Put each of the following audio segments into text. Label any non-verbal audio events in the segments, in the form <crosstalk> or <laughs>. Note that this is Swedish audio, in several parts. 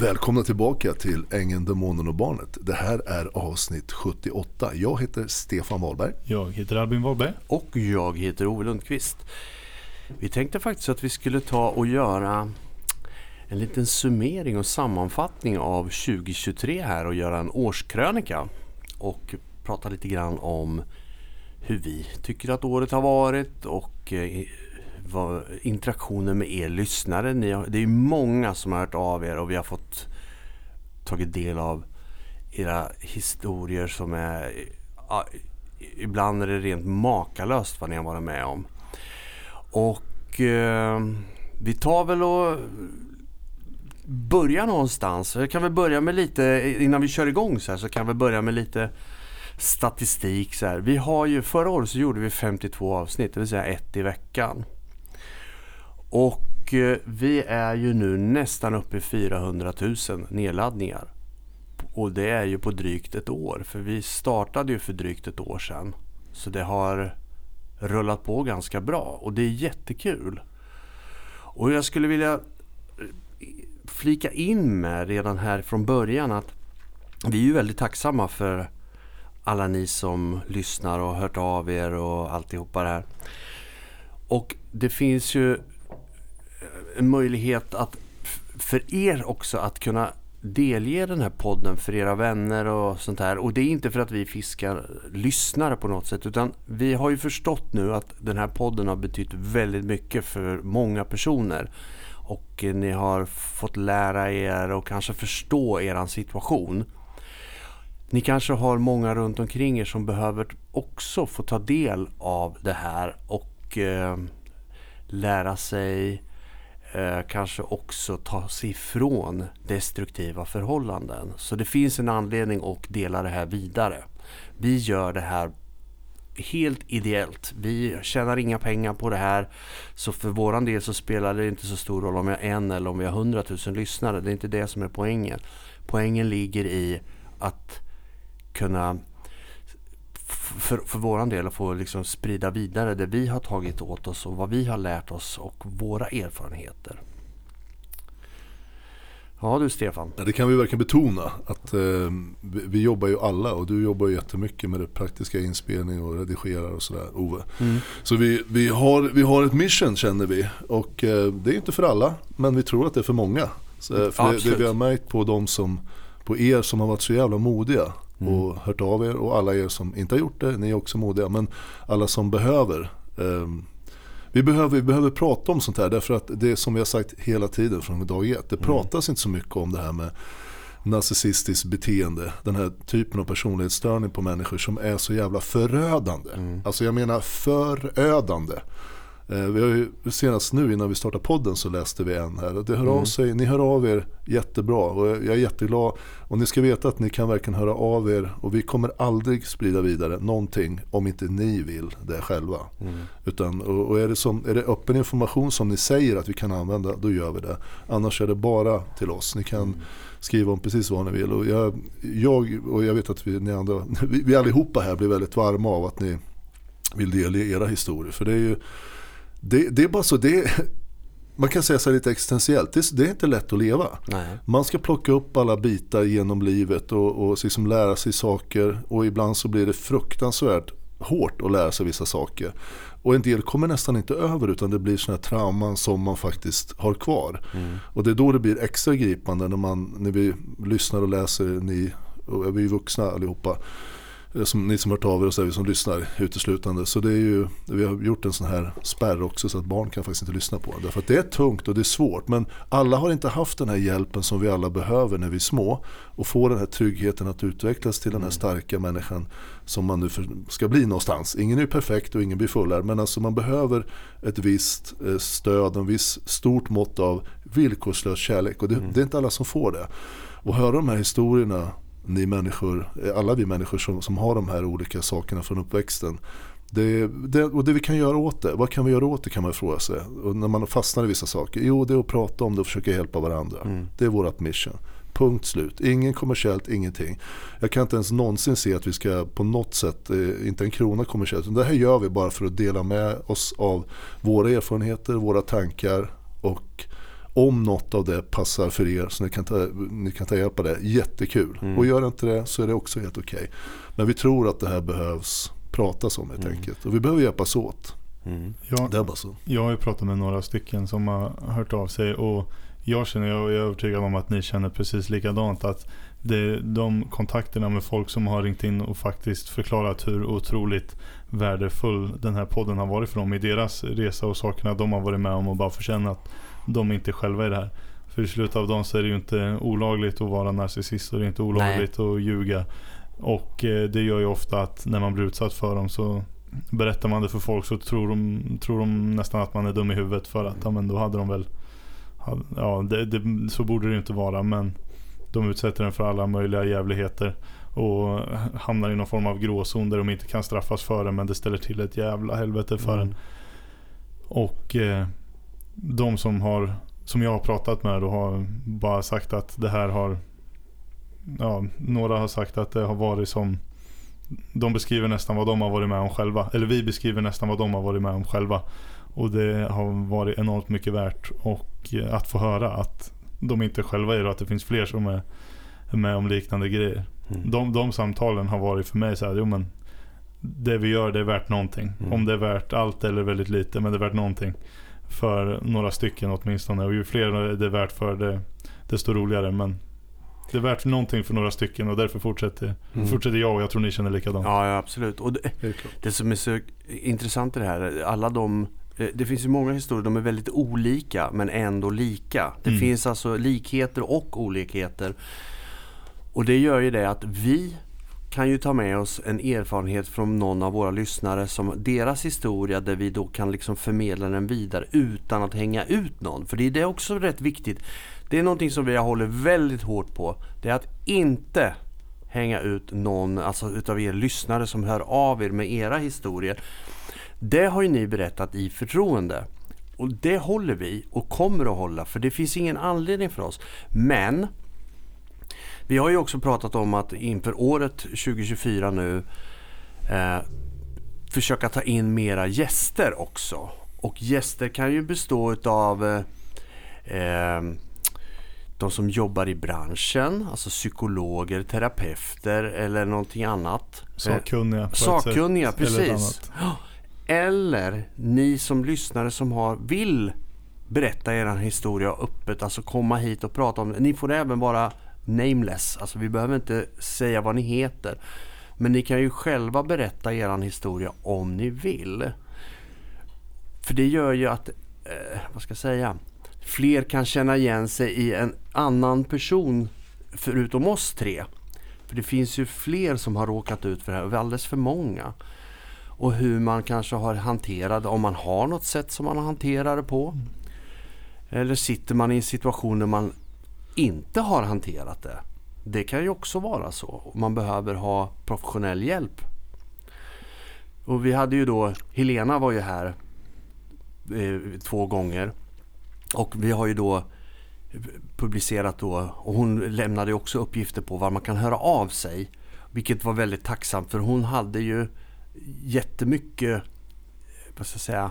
Välkomna tillbaka till Ängeln, Demonen och Barnet. Det här är avsnitt 78. Jag heter Stefan Wahlberg. Jag heter Albin Wahlberg. Och jag heter Ove Lundqvist. Vi tänkte faktiskt att vi skulle ta och göra en liten summering och sammanfattning av 2023 här och göra en årskrönika. Och prata lite grann om hur vi tycker att året har varit och eh, vad, interaktionen med er lyssnare. Ni har, det är många som har hört av er och vi har fått tagit del av era historier som är... Ja, ibland är det rent makalöst vad ni har varit med om. Och eh, vi tar väl och börjar någonstans. Jag kan väl börja med lite, innan vi kör igång så här, så kan vi börja med lite statistik. Så här. Vi har ju, förra året så gjorde vi 52 avsnitt, det vill säga ett i veckan. Och eh, vi är ju nu nästan uppe i 400 000 nedladdningar. Och det är ju på drygt ett år. För vi startade ju för drygt ett år sedan. Så det har rullat på ganska bra och det är jättekul. Och jag skulle vilja eh, flika in med redan här från början att vi är ju väldigt tacksamma för alla ni som lyssnar och hört av er och alltihopa det här. Och det finns ju en möjlighet att för er också att kunna delge den här podden för era vänner och sånt här. Och det är inte för att vi fiskar lyssnare på något sätt utan vi har ju förstått nu att den här podden har betytt väldigt mycket för många personer. Och ni har fått lära er och kanske förstå er situation. Ni kanske har många runt omkring er som behöver också få ta del av det här och eh, lära sig eh, kanske också ta sig ifrån destruktiva förhållanden. Så det finns en anledning att dela det här vidare. Vi gör det här helt ideellt. Vi tjänar inga pengar på det här. Så för våran del så spelar det inte så stor roll om vi har en eller om vi har hundratusen lyssnare. Det är inte det som är poängen. Poängen ligger i att kunna för, för våran del att få liksom sprida vidare det vi har tagit åt oss och vad vi har lärt oss och våra erfarenheter. Ja du Stefan. Ja, det kan vi verkligen betona. Att, eh, vi, vi, jobbar ju alla och du jobbar ju jättemycket med det praktiska inspelning och redigerar och sådär Ove. Mm. Så vi, vi, har, vi har ett mission känner vi. Och eh, det är inte för alla men vi tror att det är för många. Så, eh, för det, det, vi har märkt på de som, på er som har varit så jävla modiga mm. och hört av er. Och alla er som inte har gjort det, ni är också modiga. Men alla som behöver. Eh, vi behöver, vi behöver prata om sånt här därför att det är som vi har sagt hela tiden från dag ett. Det mm. pratas inte så mycket om det här med narcissistiskt beteende. Den här typen av personlighetsstörning på människor som är så jävla förödande. Mm. Alltså jag menar förödande. Eh, vi har ju senast nu innan vi startade podden så läste vi en här. Det hör mm. av sig, ni hör av er jättebra och jag är jätteglad. Och ni ska veta att ni kan verkligen höra av er och vi kommer aldrig sprida vidare någonting om inte ni vill det själva. Mm. Utan, och, och är, det som, är det öppen information som ni säger att vi kan använda, då gör vi det. Annars är det bara till oss. Ni kan mm. skriva om precis vad ni vill. Och jag, jag, och jag vet att vi, ni andra, <laughs> vi, vi allihopa här blir väldigt varma av att ni vill delge era historier. För det är ju det, det är bara så, det man kan säga så lite existentiellt, det, det, är inte lätt att leva. Nej. Man ska plocka upp alla bitar genom livet och, och liksom lära sig saker och ibland så blir det fruktansvärt hårt att lära sig vissa saker. Och en del kommer nästan inte över utan det blir sådana här trauman som man faktiskt har kvar. Mm. Och det är då det blir extra gripande när, man, när vi lyssnar och läser, ni, och vi är vuxna allihopa som ni som hört av er och så vi som lyssnar uteslutande. Så det är ju, vi har gjort en sån här spärr också så att barn kan faktiskt inte lyssna på det. Därför att det är tungt och det är svårt. Men alla har inte haft den här hjälpen som vi alla behöver när vi är små. Och få den här tryggheten att utvecklas till den här mm. starka människan som man nu ska bli någonstans. Ingen är perfekt och ingen blir fullärd. Men alltså man behöver ett visst eh, stöd, en viss stort mått av villkorslös kärlek. Och det, mm. det är inte alla som får det. Och höra de här historierna ni människor, alla vi människor som, som har de här olika sakerna från uppväxten. Det, det, och det vi kan göra åt det, vad kan vi göra åt det kan man fråga sig. Och när man fastnar i vissa saker, jo det är att prata om det och försöka hjälpa varandra. Mm. Det är vårt mission. Punkt slut. Ingen kommersiellt, ingenting. Jag kan inte ens någonsin se att vi ska på något sätt, eh, inte en krona kommersiellt. Det här gör vi bara för att dela med oss av våra erfarenheter, våra tankar och om något av det passar för er så ni kan ta, ni kan ta hjälp av det, jättekul. Mm. Och gör inte det så är det också helt okej. Okay. Men vi tror att det här behövs pratas om helt mm. enkelt. Och vi behöver hjälpas åt. Mm. Jag, det är bara så. Jag har ju pratat med några stycken som har hört av sig och jag känner, jag är övertygad om att ni känner precis likadant. Att det, de kontakterna med folk som har ringt in och faktiskt förklarat hur otroligt värdefull den här podden har varit för dem i deras resa och sakerna de har varit med om och bara få känna att de inte själva är det här. För i slutet av dagen så är det ju inte olagligt att vara narcissist och det är inte olagligt Nej. att ljuga. Och eh, det gör ju ofta att när man blir utsatt för dem så berättar man det för folk så tror de, tror de nästan att man är dum i huvudet för att ja, men då hade de väl Ja, det, det, så borde det inte vara men de utsätter den för alla möjliga jävligheter och hamnar i någon form av gråzon där de inte kan straffas för det men det ställer till ett jävla helvete för mm. en. Och eh, de som har som jag har pratat med då har bara sagt att det här har ja, några har sagt att det har varit som de beskriver nästan vad de har varit med om själva. Eller vi beskriver nästan vad de har varit med om själva. Och det har varit enormt mycket värt och eh, att få höra att de inte själva är det och att det finns fler som är med om liknande grejer. Mm. De, de samtalen har varit för mig så här, jo men det vi gör det är värt någonting. Mm. Om det är värt allt eller väldigt lite, men det är värt någonting. För några stycken åtminstone. Och ju fler det är värt för det, desto roligare. Men det är värt någonting för några stycken och därför fortsätter, mm. fortsätter jag och jag tror ni känner likadant. Ja, ja absolut. Och det, det som är så intressant i det här, alla de eh, det finns ju många historier, de är väldigt olika men ändå lika. Det mm. finns alltså likheter och olikheter. Och det gör ju det att vi kan ju ta med oss en erfarenhet från någon av våra lyssnare som deras historia där vi då kan liksom förmedla den vidare utan att hänga ut någon. För det är också rätt viktigt. Det är någonting som vi håller väldigt hårt på. Det är att inte hänga ut någon alltså utav er lyssnare som hör av er med era historier. Det har ju ni berättat i förtroende. Och det håller vi och kommer att hålla för det finns ingen anledning för oss. Men vi har ju också pratat om att inför året 2024 nu eh, försöka ta in mera gäster också. Och gäster kan ju bestå av eh, eh, de som jobbar i branschen, alltså psykologer, terapeuter eller någonting annat. Sakkunniga. Sakkunniga, precis. Eller, eller ni som lyssnare som har, vill berätta er historia öppet, alltså komma hit och prata om det. Ni får även vara nameless. Alltså vi behöver inte säga vad ni heter. Men ni kan ju själva berätta er historia om ni vill. För det gör ju att, eh, vad ska jag säga, fler kan känna igen sig i en annan person förutom oss tre. För det finns ju fler som har råkat ut för det här, alldeles för många. Och hur man kanske har hanterat det, om man har något sätt som man hanterar det på. Eller sitter man i en situation där man inte har hanterat det. Det kan ju också vara så. Man behöver ha professionell hjälp. Och vi hade ju då, Helena var ju här eh, två gånger. Och vi har ju då publicerat då, och hon lämnade också uppgifter på var man kan höra av sig. Vilket var väldigt tacksamt för hon hade ju jättemycket, vad ska jag säga,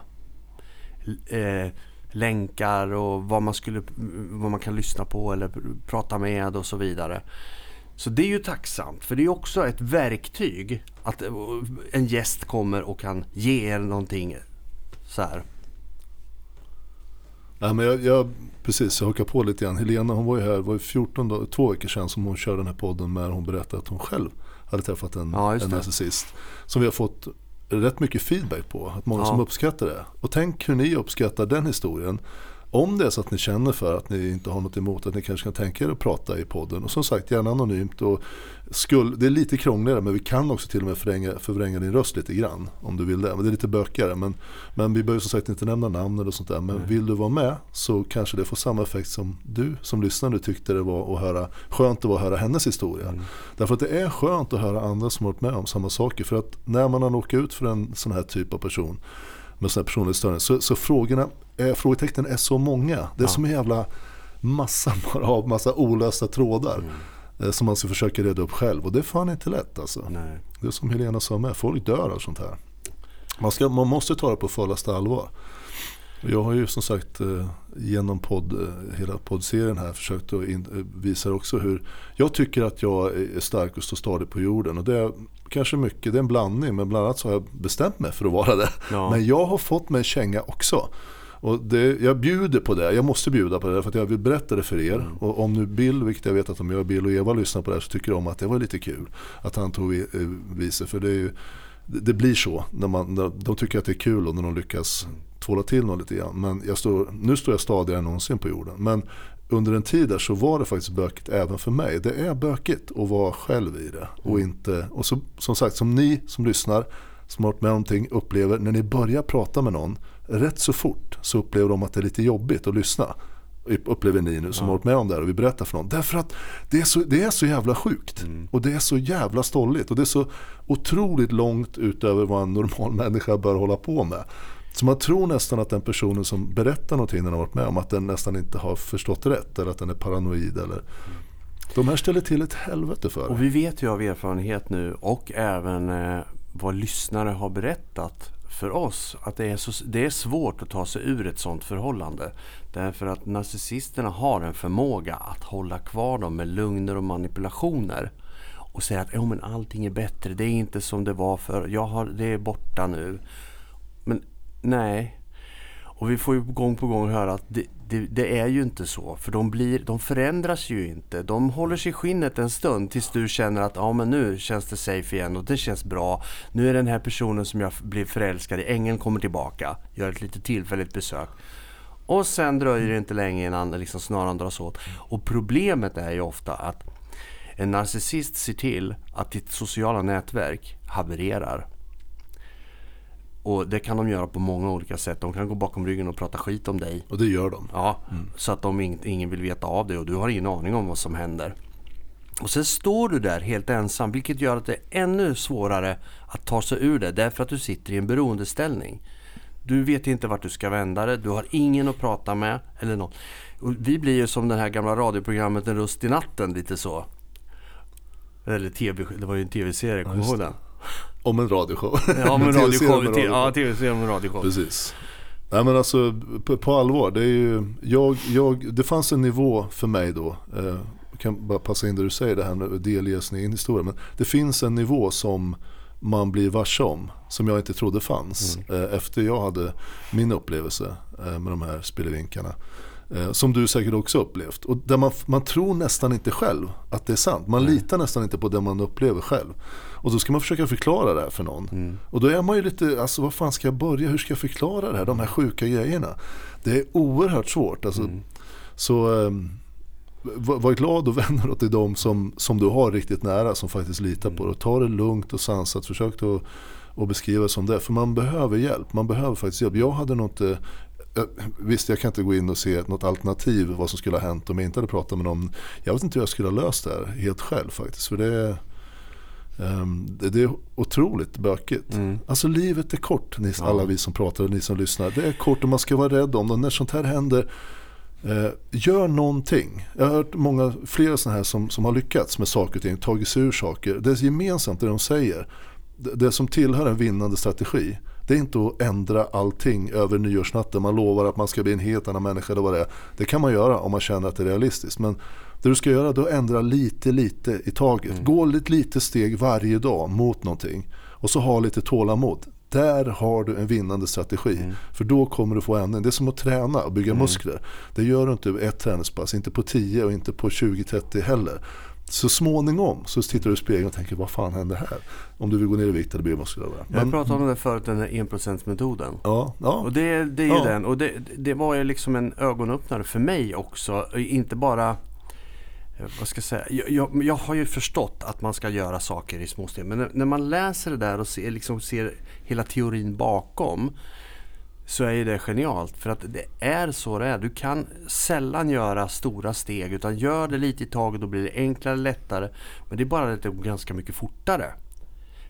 eh, länkar och vad man, skulle, vad man kan lyssna på eller prata med och så vidare. Så det är ju tacksamt för det är också ett verktyg att en gäst kommer och kan ge er någonting så här. Ja, men jag, jag, precis, jag hakar på lite grann. Helena hon var ju här, var 14 dag, två veckor sedan som hon körde den här podden med hon berättade att hon själv hade träffat en, ja, en narcissist. Som vi har fått rätt mycket feedback på. Att många ja. som uppskattar det. Och tänk hur ni uppskattar den historien. Om det är så att ni känner för att ni inte har något emot att ni kanske kan tänka er att prata i podden. Och som sagt gärna anonymt. Och skull, det är lite krångligare men vi kan också till och med förvränga, förvränga din röst lite grann. Om du vill det. Men det är lite bökigare. Men, men vi behöver som sagt inte nämna namn eller sånt där. Men mm. vill du vara med så kanske det får samma effekt som du som lyssnar nu tyckte det var att höra. Skönt det var att höra hennes historia. Mm. Därför att det är skönt att höra andra som har varit med om samma saker. För att när man har åkt ut för en sån här typ av person med sådana här personlighetsstörningar. Så, så frågorna, eh, frågetecknen är så många. Det är ja. som en jävla massa, <laughs> av massa olösta trådar. Mm. Eh, som man ska försöka reda upp själv. Och det är fan inte lätt alltså. Nej. Det är som Helena sa med, folk dör av sånt här. Man, ska, man måste ta det på fullaste allvar. Jag har ju som sagt eh, genom podd, eh, hela poddserien här försökt att visa också hur jag tycker att jag är stark och står stadig på jorden. Och det är kanske mycket, det är en blandning men bland annat så har jag bestämt mig för att vara det. Ja. Men jag har fått mig känga också. Och det, jag bjuder på det, jag måste bjuda på det för att jag vill berätta det för er. Mm. Och om nu Bill, vilket jag vet att om jag, Bill och Eva lyssnar på det här så tycker de att det var lite kul. Att han tog vice, för det ju det blir så. När man, när de tycker att det är kul och när de lyckas tvåla till något lite grann. Men jag står, nu står jag stadigare än någonsin på jorden. Men under en tid där så var det faktiskt bökigt även för mig. Det är bökigt att vara själv i det. Och, mm. inte, och så, som sagt, som ni som lyssnar, som har varit med om någonting, upplever när ni börjar prata med någon, rätt så fort så upplever de att det är lite jobbigt att lyssna upplever ni nu som ja. har varit med om det här och vi berättar för någon. Därför att det är så, det är så jävla sjukt. Mm. Och det är så jävla stolligt. Och det är så otroligt långt utöver vad en normal <laughs> människa bör hålla på med. Så man tror nästan att den personen som berättar någonting den har varit med om att den nästan inte har förstått rätt eller att den är paranoid. Eller... De här ställer till ett helvete för Och vi vet ju av erfarenhet nu och även eh, vad lyssnare har berättat för oss att det är, så, det är svårt att ta sig ur ett sånt förhållande. Därför att narcissisterna har en förmåga att hålla kvar dem med lugner och manipulationer. Och säga att oh, men allting är bättre, det är inte som det var för jag har, det är borta nu. Men nej. Och vi får ju gång på gång höra att det, det, det, är ju inte så. För de, blir, de förändras ju inte. De håller sig i skinnet en stund tills du känner att ja, men nu känns det safe igen och det känns bra. Nu är den här personen som jag blev förälskad i, ängeln kommer tillbaka. Gör ett lite tillfälligt besök. Och sen dröjer det inte länge innan liksom snaran dras åt. Och problemet är ju ofta att en narcissist ser till att ditt sociala nätverk havererar. Och det kan de göra på många olika sätt. De kan gå bakom ryggen och prata skit om dig. Och det gör de. Ja, mm. så att de, ingen vill veta av det och du har ingen aning om vad som händer. Och sen står du där helt ensam vilket gör att det är ännu svårare att ta sig ur det därför att du sitter i en beroendeställning. Du vet inte vart du ska vända dig, du har ingen att prata med eller något. Och vi blir ju som det här gamla radioprogrammet En röst i natten lite så. Eller TV, det var ju en tv-serie, kommer du ihåg den? Om en radioshow. Ja, om en <laughs> radioshow. Ja, tv-serie om en radioshow. Precis. Nej men alltså på, på, allvar, det är ju, jag, jag, det fanns en nivå för mig då. Eh, jag kan bara passa in det du säger det här med delge sin egen historia. Men det finns en nivå som man blir varse om. Som jag inte trodde fanns. Mm. Eh, efter jag hade min upplevelse eh, med de här spelevinkarna. Eh, som du säkert också upplevt. Och där man, man tror nästan inte själv att det är sant. Man mm. litar nästan inte på det man upplever själv. Och så ska man försöka förklara det här för någon. Mm. Och då är man ju lite, alltså vad fan ska jag börja? Hur ska jag förklara det här? De här sjuka grejerna. Det är oerhört svårt. Alltså, mm. Så um, var, var glad och <laughs> vänd dig till dem som, som du har riktigt nära. Som faktiskt litar på dig. Ta det lugnt och sansat. Försök att och beskriva som det. För man behöver hjälp. Man behöver faktiskt hjälp. Jag hade nog inte Visst, jag kan inte gå in och se något alternativ vad som skulle ha hänt om jag inte hade pratat med någon. Jag vet inte hur jag skulle ha löst det här helt själv faktiskt. För det det är otroligt bökigt. Mm. Alltså livet är kort, ni, alla vi som pratar och ni som lyssnar. Det är kort och man ska vara rädd om det. När sånt här händer, eh, gör någonting. Jag har hört många, flera sådana här som, som har lyckats med saker och ting, tagit sig ur saker. Det är gemensamt det de säger. Det, det som tillhör en vinnande strategi det är inte att ändra allting över nyårsnatten. Man lovar att man ska bli en helt annan människa eller vad det är. Det kan man göra om man känner att det är realistiskt. Men det du ska göra är att ändra lite, lite i taget. Mm. Gå ett litet steg varje dag mot någonting. Och så ha lite tålamod. Där har du en vinnande strategi. Mm. För då kommer du få ändring. Det är som att träna och bygga mm. muskler. Det gör du inte på ett träningspass, inte på 10 och inte på 20-30 heller så småningom så tittar du i spegeln och tänker vad fan händer här? Om du vill gå ner i vikt eller bli muskulös. Jag pratade om det förut, den här enprocentsmetoden. Ja, ja. Och det, det är ju ja. den. Och det, det var ju liksom en ögonöppnare för mig också. Inte bara Eh, vad ska jag säga? Jag, jag, jag, har ju förstått att man ska göra saker i små steg. Men när, när man läser det där och ser, liksom ser hela teorin bakom så är ju det genialt. För att det är så det är. Du kan sällan göra stora steg utan gör det lite i taget då blir det enklare, lättare. Men det är bara att det går ganska mycket fortare.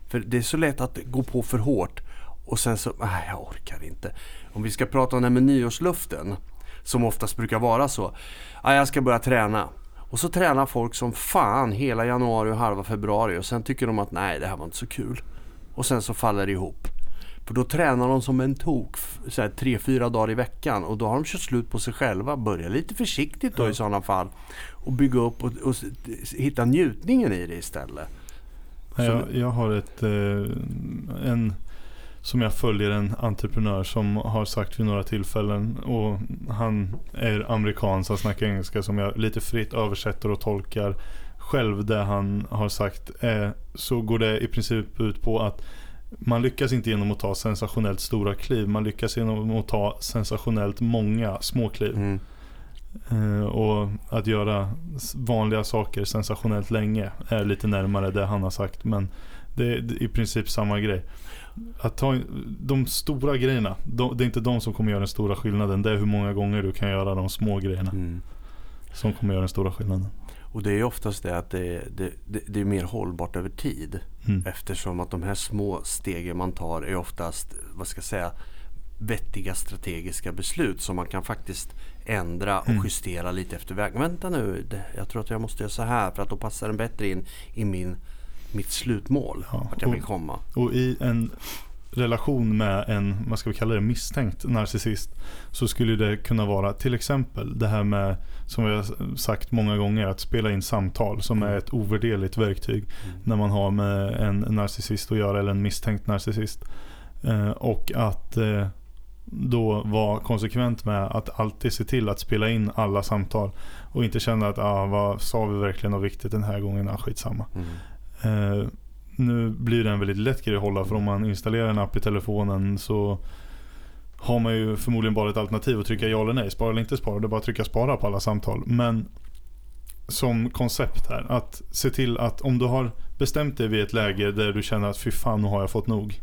För det är så lätt att gå på för hårt och sen så, nej jag orkar inte. Om vi ska prata om det här med nyårsluften som oftast brukar vara så. jag ska börja träna. Och så tränar folk som fan hela januari och halva februari och sen tycker de att nej det här var inte så kul. Och sen så faller det ihop. För då tränar de som en tok så här, tre, fyra dagar i veckan och då har de kört slut på sig själva. Börja lite försiktigt då ja. i sådana fall och bygga upp och, och, hitta njutningen i det istället. Jag, jag har ett, eh, en som jag följer en entreprenör som har sagt vid några tillfällen och han är amerikan så han snackar engelska som jag lite fritt översätter och tolkar själv det han har sagt eh, så går det i princip ut på att man lyckas inte genom att ta sensationellt stora kliv. Man lyckas genom att ta sensationellt många små kliv. Mm. Uh, och att göra vanliga saker sensationellt länge är lite närmare det han har sagt. Men det är i princip samma grej. Att ta de stora grejerna, de, det är inte de som kommer göra den stora skillnaden. Det är hur många gånger du kan göra de små grejerna. Mm. Som kommer göra den stora skillnaden. Och det är oftast det att det, det, det, det är mer hållbart över tid. Mm. Eftersom att de här små stegen man tar är oftast, vad ska jag säga, vettiga strategiska beslut som man kan faktiskt ändra och mm. justera lite efter vägen. Vänta nu, jag tror att jag måste göra så här för att då passar den bättre in i min, mitt slutmål. Ja, vart jag vill komma. Och i en relation med en, vad ska vi kalla det, misstänkt narcissist så skulle det kunna vara till exempel det här med, som vi har sagt många gånger, att spela in samtal som är ett ovärderligt verktyg mm. när man har med en narcissist att göra eller en misstänkt narcissist. Eh, och att eh, då vara konsekvent med att alltid se till att spela in alla samtal och inte känna att ah, vad sa vi verkligen något viktigt den här gången, ah, skitsamma. Mm. Eh, nu blir det en väldigt lätt grej att hålla för om man installerar en app i telefonen så har man ju förmodligen bara ett alternativ att trycka ja eller nej. Spara eller inte spara. Det är bara att trycka spara på alla samtal. Men som koncept här. Att se till att om du har bestämt dig vid ett läge där du känner att fy fan nu har jag fått nog.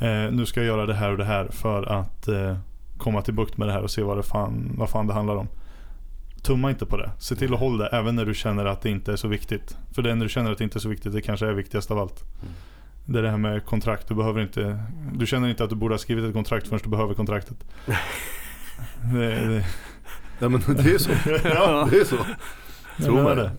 Mm. Eh, nu ska jag göra det här och det här för att eh, komma till bukt med det här och se vad, det fan, vad fan det handlar om tumma inte på det. Se till att hålla det även när du känner att det inte är så viktigt. För det när du känner att det inte är så viktigt, det kanske är viktigast av allt. Mm. Det är det här med kontrakt. Du, behöver inte, du känner inte att du borde ha skrivit ett kontrakt förrän du behöver kontraktet. <laughs> det, det. Ja men det är så. <laughs> ja, det är så. Tror man det.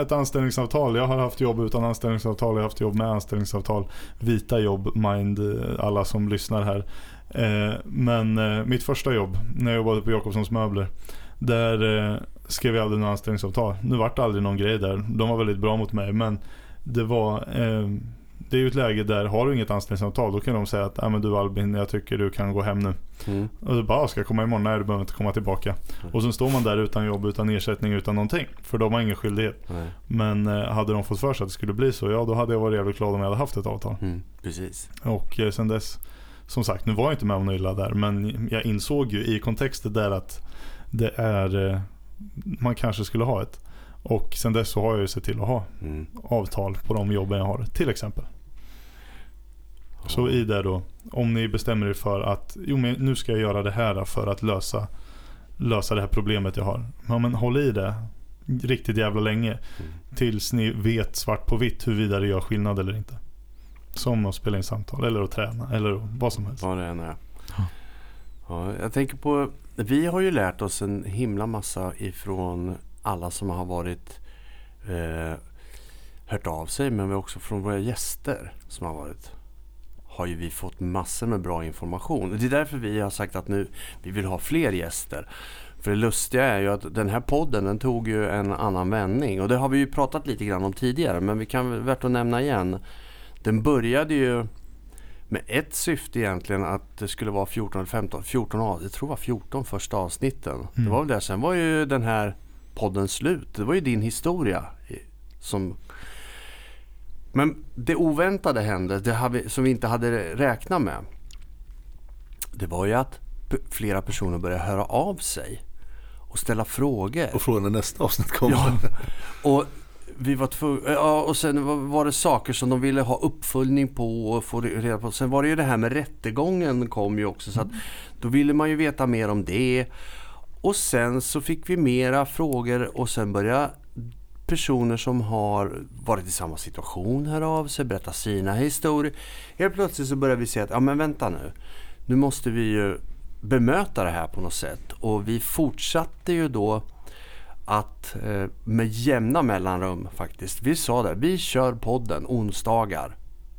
Ett anställningsavtal. Jag har haft jobb utan anställningsavtal. Jag har haft jobb med anställningsavtal. Vita jobb, mind alla som lyssnar här. Eh, men eh, mitt första jobb när jag jobbade på Jakobssons möbler. Där eh, skrev jag aldrig något anställningsavtal. Nu vart det aldrig någon grej där. De var väldigt bra mot mig men det var eh, det är ju ett läge där har du inget anställningsavtal då kan de säga att ah, men du Albin jag tycker du kan gå hem nu. Mm. Och du bara, ska jag komma imorgon? Nej du behöver inte komma tillbaka. Mm. Och så står man där utan jobb, utan ersättning, utan någonting. För de har ingen skyldighet. Mm. Men eh, hade de fått för sig att det skulle bli så, ja då hade jag varit jävligt glad om jag hade haft ett avtal. Mm. Precis. Och eh, sen dess, som sagt nu var jag inte med om något illa där. Men jag insåg ju i kontexten där att det är eh, man kanske skulle ha ett. Och sen dess så har jag ju sett till att ha mm. avtal på de jobben jag har till exempel. Så i det då, om ni bestämmer er för att jo, men nu ska jag göra det här för att lösa, lösa det här problemet jag har. Ja, men håll i det riktigt jävla länge. Mm. Tills ni vet svart på vitt huruvida det gör skillnad eller inte. Som att spela in samtal eller att träna eller vad som helst. Vad det än är. Ja, jag tänker på vi har ju lärt oss en himla massa ifrån alla som har varit eh, hört av sig men också från våra gäster som har varit har ju vi fått massor med bra information. Det är därför vi har sagt att nu vi vill ha fler gäster. För det lustiga är ju att den här podden den tog ju en annan vändning och det har vi ju pratat lite grann om tidigare men vi kan värt att nämna igen. Den började ju med ett syfte egentligen att det skulle vara 14 eller 15, 14, jag tror det var 14 första avsnitten. Mm. Det var väl det. Sen var ju den här podden slut. Det var ju din historia. Som... Men det oväntade hände, det vi, som vi inte hade räknat med. Det var ju att flera personer började höra av sig och ställa frågor. Och fråga när nästa avsnitt kommer. Ja, och vi var tvungna, eh, ja, och sen var det saker som de ville ha uppföljning på och få reda på. Sen var det ju det här med rättegången kom ju också så att då ville man ju veta mer om det. Och sen så fick vi mera frågor och sen började personer som har varit i samma situation höra av sig, berätta sina historier. Helt plötsligt så började vi se att, ja men vänta nu. Nu måste vi ju bemöta det här på något sätt. Och vi fortsatte ju då att eh, med jämna mellanrum faktiskt. Vi sa det, vi kör podden onsdagar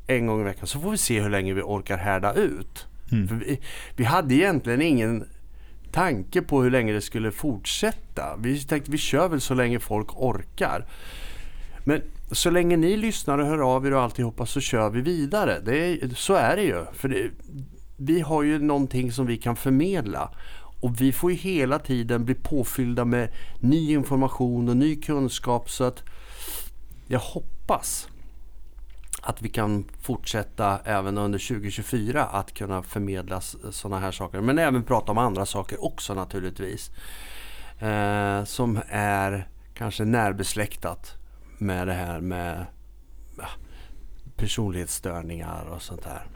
en gång i veckan så får vi se hur länge vi orkar härda ut. Mm. Vi, vi, hade egentligen ingen tanke på hur länge det skulle fortsätta. Vi tänkte vi kör väl så länge folk orkar. Men så länge ni lyssnar och hör av er och alltihopa så kör vi vidare. Det är, så är det ju. För det, vi har ju någonting som vi kan förmedla. Och vi får ju hela tiden bli påfyllda med ny information och ny kunskap. Så att jag hoppas att vi kan fortsätta även under 2024 att kunna förmedla sådana här saker. Men även prata om andra saker också naturligtvis. Eh, som är kanske närbesläktat med det här med personlighetsstörningar och sånt där.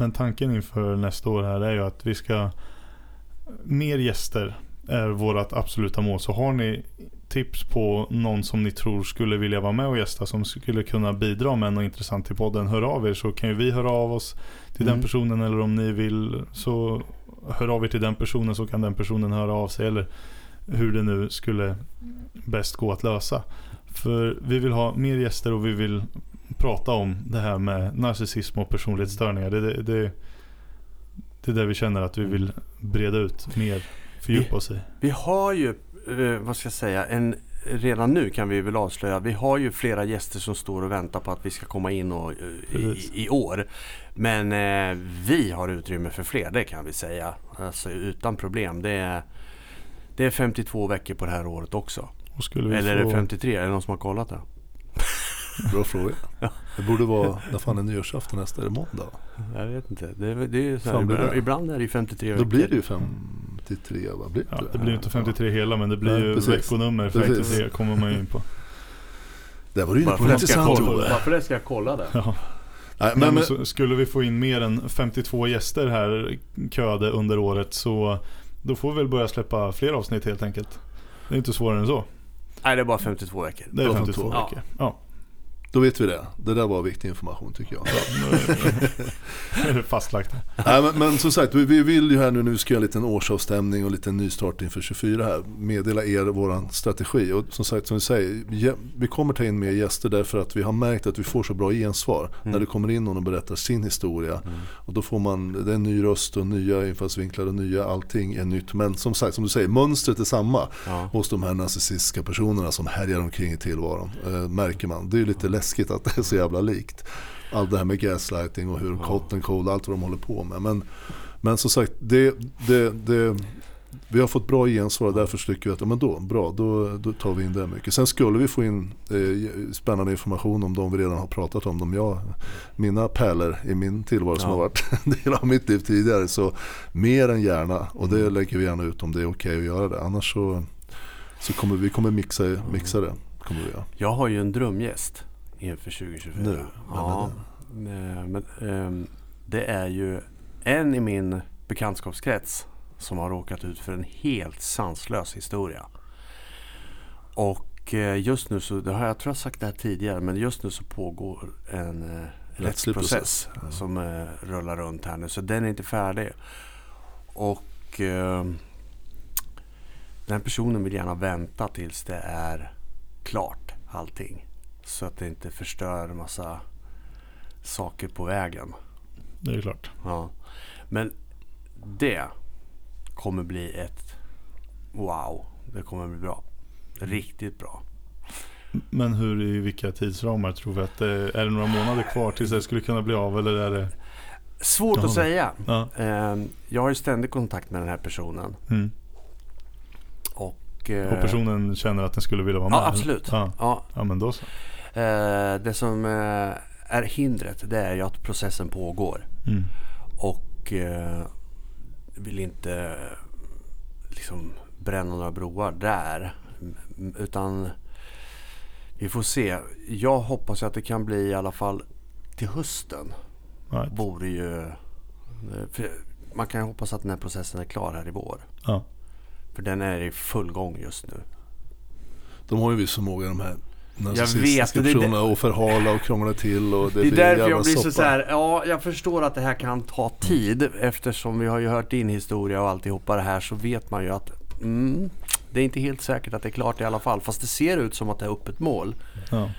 Men tanken inför nästa år här är ju att vi ska mer gäster är vårt absoluta mål. Så har ni tips på någon som ni tror skulle vilja vara med och gästa som skulle kunna bidra med något intressant till podden. Hör av er så kan ju vi höra av oss till mm. den personen eller om ni vill så hör av er till den personen så kan den personen höra av sig eller hur det nu skulle bäst gå att lösa. För vi vill ha mer gäster och vi vill prata om det här med narcissism och personlighetsstörningar. Det, det, det, det är det vi känner att vi vill breda ut mer, fördjupa oss i. Vi har ju, eh, vad ska jag säga, en redan nu kan vi väl avslöja. Vi har ju flera gäster som står och väntar på att vi ska komma in och, eh, i, i, år. Men eh, vi har utrymme för fler, det kan vi säga. Alltså utan problem. Det är, det är 52 veckor på det här året också. Eller få... är det 53? Är det någon som har kollat det? Bra fråga. Det borde vara, när fan är nyårsafton nästa? Är det måndag? Jag vet inte. Det, det är så här, ibland, ibland, är det ju 53 veckor. Då blir det ju 53 va? Blir det? Ja, det blir inte 53 hela men det blir Nej, ju precis. veckonummer 53 kommer man ju in på. <laughs> Det var du inne på en intressant Varför det ska jag kolla det? Ja. Nej, men, men, skulle vi få in mer än 52 gäster här köade under året så då får vi väl börja släppa fler avsnitt helt enkelt. Det är inte svårare än så. Nej, det är bara 52 veckor. Det är 52 veckor. Ja. ja. Då vet vi det. Det där var viktig information tycker jag. är det fastlagt. Nej, men, men som sagt, vi vill ju här nu, nu ska göra en liten årsavstämning och en liten nystart inför 24 här. Meddela er vår strategi. Och som sagt, som vi säger, vi kommer ta in mer gäster därför att vi har märkt att vi får så bra gensvar. Mm. När det kommer in någon och berättar sin historia. Mm. Och då får man, det är en ny röst och nya infallsvinklar och nya, allting är nytt. Men som sagt, som du säger, mönstret är samma ja. hos de här narcissistiska personerna som härjar omkring i tillvaron. Eh, märker man. Det är lite läskigt att det är så jävla likt. Allt det här med gaslighting och hur and cold, allt vad de håller på med. Men, men som sagt, det, det, det, vi har fått bra gensvar och därför tycker vi att ja, men då, bra, då, då tar vi in det mycket. Sen skulle vi få in eh, spännande information om de vi redan har pratat om. De jag, mina pärlor i min tillvaro ja. som har varit en del av mitt liv tidigare. Så mer än gärna och det mm. lägger vi gärna ut om det är okej okay att göra det. Annars så, så kommer vi kommer mixa, mixa det. Kommer vi göra. Jag har ju en drömgäst inför 2024. Nu? Ja, men, um, det är ju en i min bekantskapskrets som har råkat ut för en helt sanslös historia. Och eh, just nu så, det har jag tror jag sagt det här tidigare, men just nu så pågår en eh, rättsprocess ja. som eh, rullar runt här nu. Så den är inte färdig. Och eh, den personen vill gärna vänta tills det är klart allting. Så att det inte förstör massa saker på vägen. Det är klart. Ja. Men det kommer bli ett wow. Det kommer bli bra. Riktigt bra. Men hur i vilka tidsramar tror vi att det är? Det några månader kvar tills det skulle kunna bli av eller är det? Svårt att säga. Ja. Ehm, jag har ju ständig kontakt med den här personen. Mm. Och, eh, och personen känner att den skulle vilja vara med? Ja, absolut. Ja. Ja. ja, men då så. Eh, det som eh, är hindret det är ju att processen pågår. Mm. Och eh, vill inte liksom bränna några broar där. Utan vi får se. Jag hoppas att det kan bli i alla fall till hösten. Right. Vore ju... man kan ju hoppas att den här processen är klar här i vår. Ja. För den är i full gång just nu. De har ju viss förmåga de här narcissistiska personerna och förhala och krångla till. Och det, det är därför jag blir soppa. så här, ja jag förstår att det här kan ta tid eftersom vi har ju hört din historia och alltihopa det här så vet man ju att mm, det är inte helt säkert att det är klart i alla fall. Fast det ser ut som att det är öppet mål. Ja.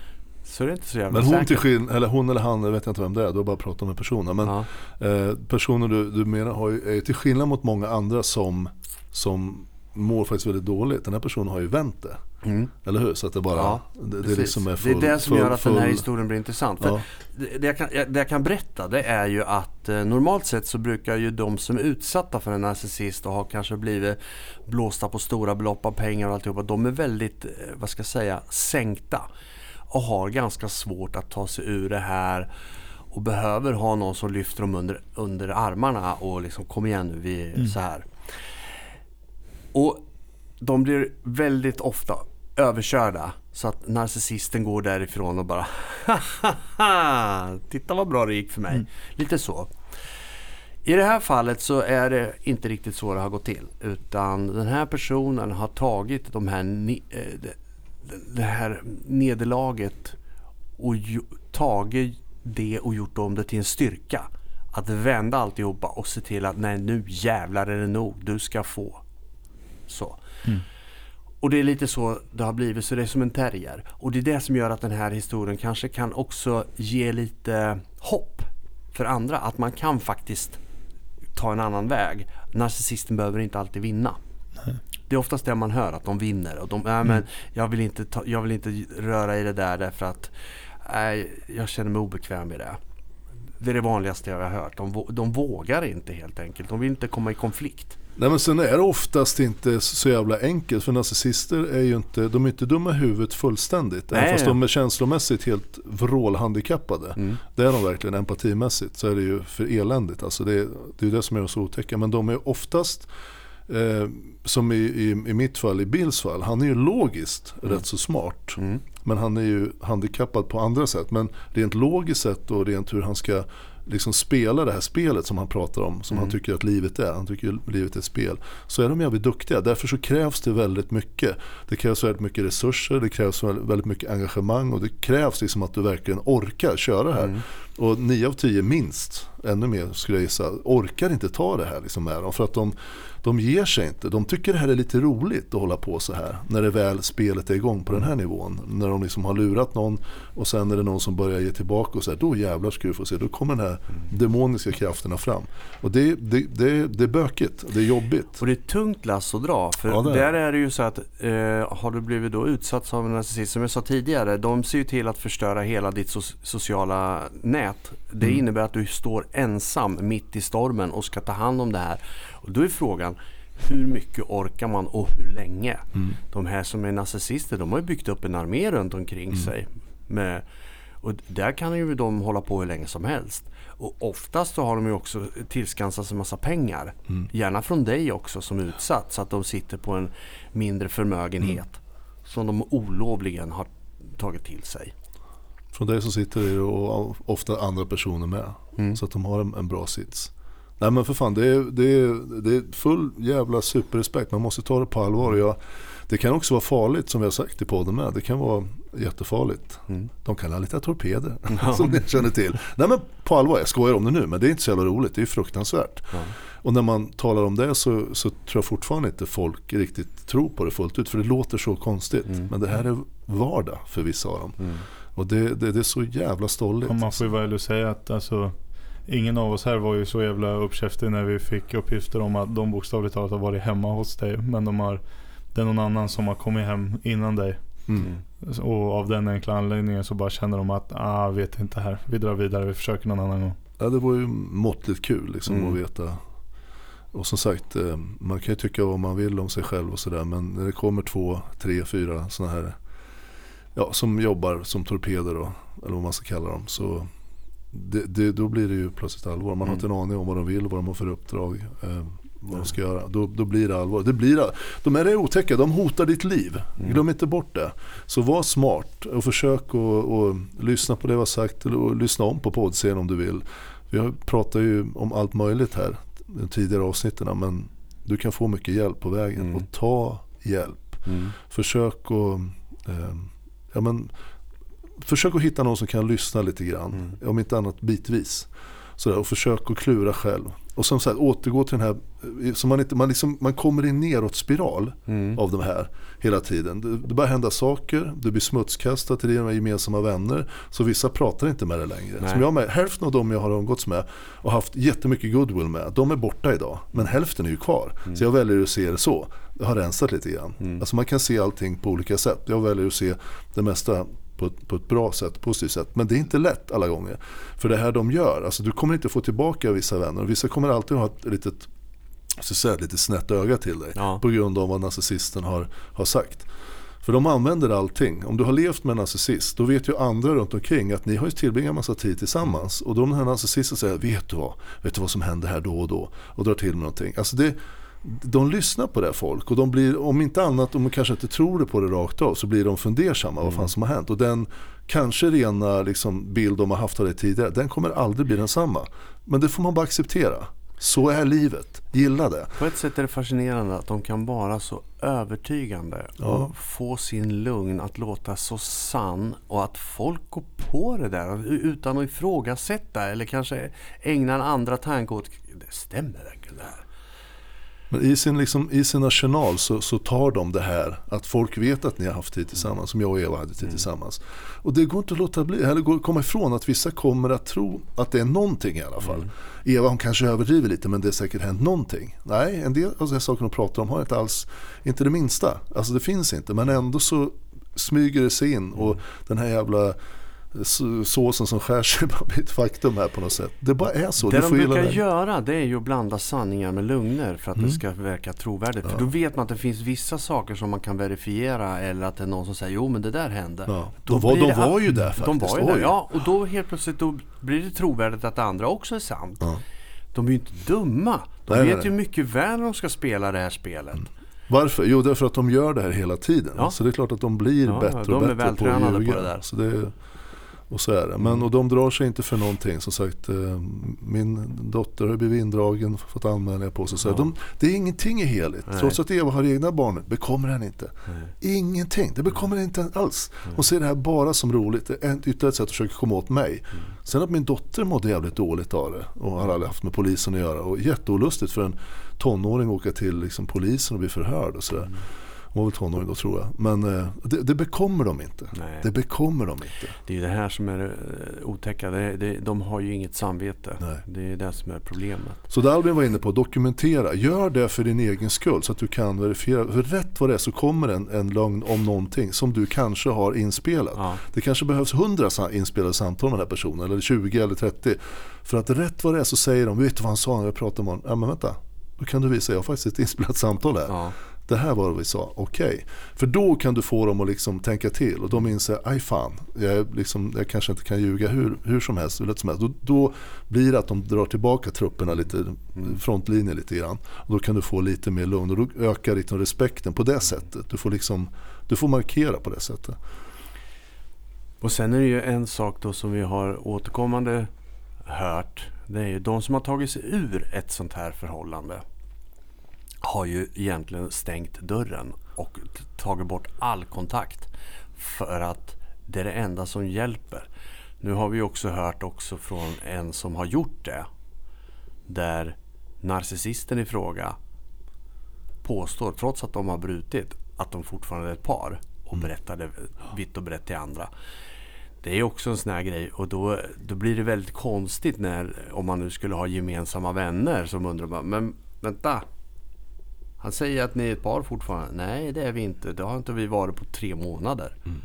Så det är inte så jävla Men hon, säkert. till skill- eller hon eller han, jag vet inte vem det är, du har bara pratat med personen. Men Ja. eh, personer du, du menar har ju, är till skillnad mot många andra som, som mår faktiskt väldigt dåligt. Den här personen har ju vänt det. Mm. Eller hur? Så att det bara, Ja, det, det liksom är full, det är det som full, gör att den här full- historien blir intressant. Ja. det, det, jag kan, det jag kan berätta det är ju att eh, normalt sett så brukar ju de som är utsatta för en narcissist och har kanske blivit blåsta på stora belopp av pengar och alltihopa. De är väldigt, eh, vad ska jag säga, sänkta. Och har ganska svårt att ta sig ur det här. Och behöver ha någon som lyfter dem under, under armarna och liksom kom igen nu, vi är så här. Och de blir väldigt ofta överkörda. Så att narcissisten går därifrån och bara Titta vad bra det gick för mig. Lite så. I det här fallet så är det inte riktigt så det har gått till. Utan den här personen har tagit de här, eh, det, här nederlaget och tagit det och gjort om det till en styrka. Att vända alltihopa och se till att nej nu jävlar är det nog. Du ska få. Så. Och det är lite så det har blivit, så det är som en terrier. Och det är det som gör att den här historien kanske kan också ge lite hopp för andra. Att man kan faktiskt ta en annan väg. Narcissisten behöver inte alltid vinna. Det är oftast det man hör, att de vinner. Och de, nej, men jag, vill inte ta, jag vill inte röra i det där därför att nej, jag känner mig obekväm med det. Det är det vanligaste jag har hört. De, de vågar inte helt enkelt. De vill inte komma i konflikt. Nej men sen är det oftast inte så jävla enkelt för narcissister är ju inte, de är inte dumma i huvudet fullständigt. Nej, Även fast de är känslomässigt helt vrålhandikappade. Mm. Det är de verkligen empatimässigt så är det ju för eländigt. Alltså det, är- det är det som gör oss otäcka. Men de är oftast, eh, som i, i, i mitt fall, i Bills fall, han är ju logiskt rätt så smart. Mm. Men han är ju handikappad på andra sätt. Men rent logiskt sett och rent hur han ska liksom spela det här spelet som han pratar om. Som han tycker att livet är. Han tycker ju livet är ett spel. Så är de jävligt duktiga. Därför så krävs det väldigt mycket. Det krävs väldigt mycket resurser. Det krävs väldigt mycket engagemang. Och det krävs liksom att du verkligen orkar köra det här. Och 9 av 10 minst, ännu mer skulle jag gissa, orkar inte ta det här liksom med dem. För att de, de ger sig inte. De tycker det här är lite roligt att hålla på så här. När det väl spelet är igång på den här nivån. När de liksom har lurat någon och sen är det någon som börjar ge tillbaka och så här, då jävlar ska du få se. Då kommer den här demoniska krafterna fram. Och det, det, det, det är bökigt, det är jobbigt. Och det är tungt lass att dra. För Ja, det är det. där är det ju så att eh, har du blivit då utsatt av en narcissist, som jag sa tidigare, de ser ju till att förstöra hela ditt so- sociala nät. Det Mm. innebär att du står ensam mitt i stormen och ska ta hand om det här. Och då är frågan, hur mycket orkar man och hur länge? Mm. De här som är narcissister, de har ju byggt upp en armé runt omkring Mm. sig. Med, och där kan ju de hålla på hur länge som helst. Och oftast så har de ju också tillskansat sig massa pengar. Mm. Gärna från dig också som utsatt. Så att de sitter på en mindre förmögenhet. Som de olovligen har tagit till sig. Från dig så sitter det och ofta andra personer med. Mm. Så att de har en, en bra sits. Nej men för fan, det är, det, är, det är full jävla superrespekt. Man måste ta det på allvar. Jag, det kan också vara farligt som vi har sagt i podden med. Det kan vara jättefarligt. Mm. De kan ha lite torpeder <laughs> som ni känner till. Nej men på allvar, jag skojar om det nu. Men det är inte så jävla roligt. Det är fruktansvärt. Ja. Och när man talar om det så, så tror jag fortfarande inte folk riktigt tror på det fullt ut. För det låter så konstigt. Mm. Men det här är vardag för vissa av dem. Mm. Och det, det, det är så jävla stolligt. Ja, man får ju och säga att alltså, ingen av oss här var ju så jävla uppkäftig när vi fick uppgifter om att de bokstavligt talat har varit hemma hos dig. Men de har, det är någon annan som har kommit hem innan dig. Mm. Och av den enkla anledningen så bara känner de att ah, vet inte här. Vi drar vidare, vi försöker någon annan gång. Ja, det var ju måttligt kul liksom, Mm. att veta. Och som sagt, eh, man kan ju tycka vad man vill om sig själv och sådär. Men när det kommer två, tre, fyra sådana här ja, som jobbar som torpeder då, eller vad man ska kalla dem. Så det, det, då blir det ju plötsligt allvar. Man har inte en aning om vad de vill, vad de har för uppdrag. Eh, vad de ska göra. Då, då blir det allvar. Det blir, de är otäcka, de hotar ditt liv. Glöm inte bort det. Så var smart och försök att lyssna på det vi har sagt och lyssna om på poddserien om du vill. Vi har pratat ju om allt möjligt här de tidigare avsnitten men du kan få mycket hjälp på vägen Mm. och ta hjälp. Mm. Försök att eh, ja, men, försök att hitta någon som kan lyssna lite grann. Mm. Om inte annat bitvis. Sådär, och försök att klura själv. Och som sagt återgå till den här, så man, inte, man, liksom, man kommer i en neråtspiral mm. av de här hela tiden. Det, börjar hända saker, du blir smutskastad till dina gemensamma vänner. Så vissa pratar inte med dig längre. Nej. Som jag med, hälften av dem jag har umgåtts med och haft jättemycket goodwill med, de är borta idag. Men hälften är ju kvar. Mm. Så jag väljer att se det så. Jag har rensat lite grann. Mm. Alltså man kan se allting på olika sätt. Jag väljer att se det mesta på ett, på ett bra sätt, positivt sätt. Men det är inte lätt alla gånger. För det här de gör, alltså du kommer inte få tillbaka vissa vänner. Vissa kommer alltid ha ett litet, så säga, lite snett öga till dig. Ja. På grund av vad narcissisten har, har sagt. För de använder allting. Om du har levt med en narcissist då vet ju andra runt omkring att ni har ju tillbringat massa tid tillsammans. Och då den här narcissisten säger, vet du vad? Vet du vad som händer här då och då? Och drar till med någonting. Alltså det, de lyssnar på det folk och de blir, om inte annat, om de kanske inte tror det på det rakt av, så blir de fundersamma mm. vad fan som har hänt. Och den kanske rena liksom, bild de har haft av det tidigare, den kommer aldrig bli densamma. Men det får man bara acceptera. Så är livet. Gilla det. På ett sätt är det fascinerande att de kan vara så övertygande ja. och få sin lugn att låta så sann och att folk går på det där utan att ifrågasätta eller kanske ägna en andra tanke åt det stämmer verkligen det här. Men i sin, liksom, i sin arsenal så, så tar de det här att folk vet att ni har haft tid tillsammans, som jag och Eva hade tid mm. tillsammans. Och det går inte att låta bli, eller går, komma ifrån att vissa kommer att tro att det är någonting i alla fall. Mm. Eva hon kanske överdriver lite men det har säkert hänt någonting. Nej, en del av de här sakerna hon pratar om har inte alls, inte det minsta. Alltså det finns inte, men ändå så smyger det sig in och mm. den här jävla såsen som skär sig <laughs> bara blir ett faktum här på något sätt. Det bara är så. Det de brukar det. göra det är ju att blanda sanningar med lögner för att mm. det ska verka trovärdigt. Ja. För då vet man att det finns vissa saker som man kan verifiera eller att det är någon som säger jo men det där hände. Ja. De, var, de var ju där faktiskt. De var ju där, ja. Och då helt plötsligt då blir det trovärdigt att det andra också är sant. Ja. De är ju inte dumma. De nej, vet nej. ju mycket väl när de ska spela det här spelet. Mm. Varför? Jo, därför att de gör det här hela tiden. Så det är klart att de blir bättre och bättre på att ljuga. På det där. Och så är det. Men, och de drar sig inte för någonting. Som sagt, eh, min dotter har blivit indragen, fått anmälningar på sig. Så ja. de, det är ingenting är heligt. Nej. Trots att Eva har egna barn bekommer henne inte. Nej. Ingenting, det bekommer henne inte alls. Hon ser det här bara som roligt. Det är ytterligare ett sätt att försöka komma åt mig. Mm. Sen att min dotter mådde jävligt dåligt av det och har aldrig haft med polisen att göra. Och jätteolustigt för en tonåring att åka till liksom, polisen och bli förhörd och sådär. Mm. Hon var väl tonåring då tror jag. Men eh, det, det bekommer de inte. Nej. Det bekommer de inte. Det är det här som är eh, otäcka. Det, det, de har ju inget samvete. Nej. Det är det som är problemet. Så det Albin var inne på, dokumentera. Gör det för din egen skull så att du kan verifiera. För rätt vad det är så kommer en, en lögn om någonting som du kanske har inspelat. Ja. Det kanske behövs 100 inspelade samtal med den här personen. Eller 20 eller 30. För att rätt vad det är så säger de, vet du vad han sa när vi pratade med honom? Ja men vänta, då kan du visa, jag har faktiskt ett inspelat samtal här. Ja det här var vad vi sa, okej. Okay. För då kan du få dem att liksom tänka till och de inser, aj fan, jag, liksom, jag kanske inte kan ljuga hur, hur som helst. Hur som helst. Då, då, blir det att de drar tillbaka trupperna lite, mm. frontlinjen lite grann. Och då kan du få lite mer lugn och då ökar liksom respekten på det sättet. Du får, liksom, du får markera på det sättet. Och sen är det ju en sak då som vi har återkommande hört. Det är ju de som har tagit sig ur ett sånt här förhållande har ju egentligen stängt dörren och tagit bort all kontakt. För att det är det enda som hjälper. Nu har vi också hört också från en som har gjort det. Där narcissisten i fråga påstår, trots att de har brutit, att de fortfarande är ett par. Och mm. berättar det vitt och brett till andra. Det är också en sån här grej och då, då blir det väldigt konstigt när, om man nu skulle ha gemensamma vänner som undrar, men vänta, han säger att ni är ett par fortfarande. Nej, det är vi inte. Det har inte vi varit på tre månader. Mm.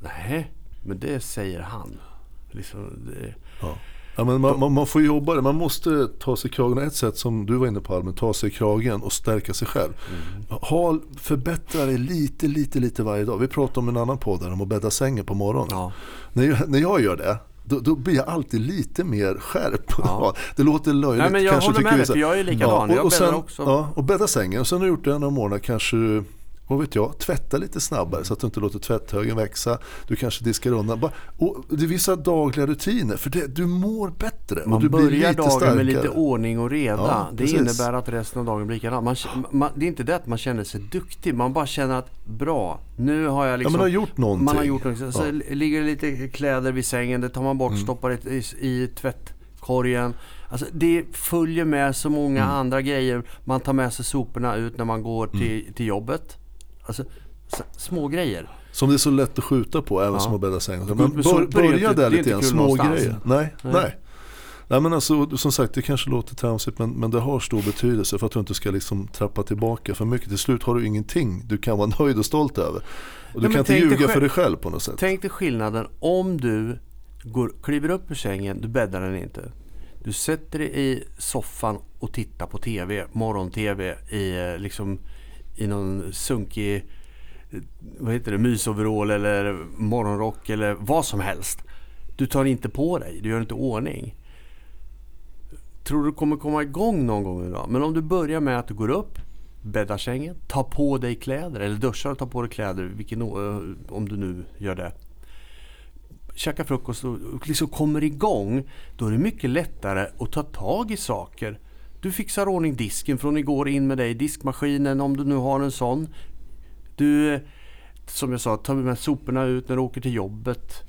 Nej, men det säger han. Liksom, det... ja. Ja, men man, man, man, får jobba det. Man måste ta sig i kragen. Ett sätt som du var inne på Albin, ta sig i kragen och stärka sig själv. Mm. Ha, förbättra dig lite, lite, lite varje dag. Vi pratade om en annan podd där om att bädda sängen på morgonen. Ja. När, jag, när jag gör det, då, då, blir jag alltid lite mer skärp. <laughs> Ja. Det låter löjligt. Nej, men jag kanske, håller med dig, för jag är likadan. Ja, och, och, sen, också. Ja, och bädda sängen. Och sen har du gjort det några månader kanske vad vet jag, tvätta lite snabbare så att du inte låter tvätthögen växa. Du kanske diskar undan. Och det är vissa dagliga rutiner för det, du mår bättre. Man och du börjar blir lite dagen starkare. med lite ordning och reda. Ja, det precis. innebär att resten av dagen blir likadant. Man, man, det är inte det att man känner sig duktig. Man bara känner att bra, nu har jag liksom... Ja, man har gjort någonting. Man har gjort någonting. Så ja. ligger det lite kläder vid sängen, det tar man bort, mm. stoppar det i, i tvätt papperskorgen. Alltså det följer med så många mm. andra grejer. Man tar med sig soporna ut när man går till, mm. till jobbet. Alltså små grejer. Som det är så lätt att skjuta på även ja. som att bädda säng. Men bör, börja där lite grann, små grejer. Nej, nej. nej. Nej men alltså som sagt det kanske låter tramsigt men, men det har stor betydelse för att du inte ska liksom trappa tillbaka för mycket. Till slut har du ingenting du kan vara <laughs> nöjd och stolt över. Och du Nej, kan inte ljuga för dig själv på något sätt. Tänk dig skillnaden om du går, kliver upp ur sängen, du bäddar den inte. Du sätter dig i soffan och tittar på TV, morgon-TV i, eh, liksom, i någon sunkig vad heter det, mysoverall eller morgonrock eller vad som helst. Du tar inte på dig, du gör inte ordning. Tror du kommer komma igång någon gång idag. Men om du börjar med att du går upp, bäddar sängen, tar på dig kläder eller duschar och tar på dig kläder, vilken, eh, om du nu gör det. Käkar frukost och liksom kommer igång. Då är det mycket lättare att ta tag i saker. Du fixar ordning disken från igår in med dig i diskmaskinen om du nu har en sån. Du, som jag sa, tar med soporna ut när du åker till jobbet.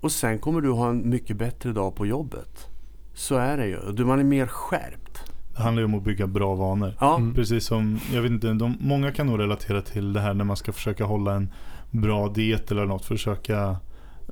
Och sen kommer du ha en mycket bättre dag på jobbet. Så är det ju. Man är mer skärpt. Det handlar ju om att bygga bra vanor. Ja. Mm. Precis som, jag vet inte, de, många kan nog relatera till det här när man ska försöka hålla en bra diet eller något. Försöka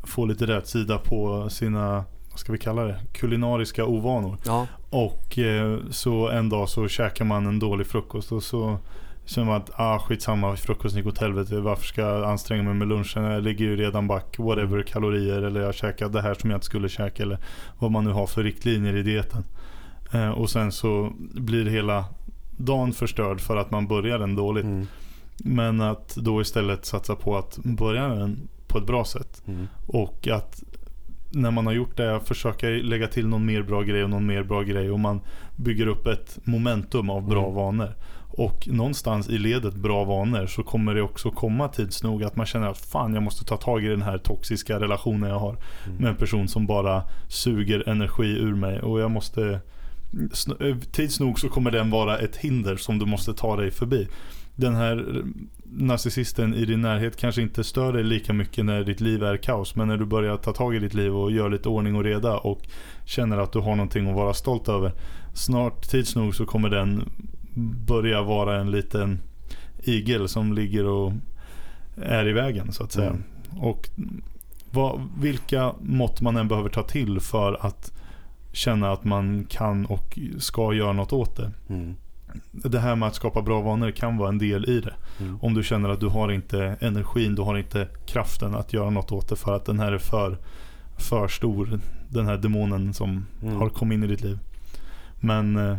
få lite rätt sida på sina, vad ska vi kalla det, kulinariska ovanor. Ja. Och eh, så en dag så käkar man en dålig frukost och så känner man att ah, skitsamma, frukosten gick åt helvete. Varför ska jag anstränga mig med lunchen? Jag ligger ju redan back, whatever kalorier. Eller jag käkar det här som jag inte skulle käka. Eller vad man nu har för riktlinjer i dieten. Eh, och sen så blir hela dagen förstörd för att man börjar den dåligt. Mm. Men att då istället satsa på att börja den på ett bra sätt. Mm. Och att när man har gjort det, försöka lägga till någon mer bra grej och någon mer bra grej. Och man bygger upp ett momentum av bra mm. vanor. Och någonstans i ledet bra vanor så kommer det också komma tids nog att man känner att fan jag måste ta tag i den här toxiska relationen jag har mm. med en person som bara suger energi ur mig och jag måste eh, tids nog så kommer den vara ett hinder som du måste ta dig förbi. Den här narcissisten i din närhet kanske inte stör dig lika mycket när ditt liv är kaos. Men när du börjar ta tag i ditt liv och gör lite ordning och reda och känner att du har någonting att vara stolt över. Snart tids nog så kommer den börja vara en liten igel som ligger och är i vägen så att säga. Mm. Och vad, vilka mått man än behöver ta till för att känna att man kan och ska göra något åt det. Mm. Det här med att skapa bra vanor kan vara en del i det. Mm. Om du känner att du har inte energin, du har inte kraften att göra något åt det för att den här är för, för stor. Den här demonen som mm. har kommit in i ditt liv. Men eh,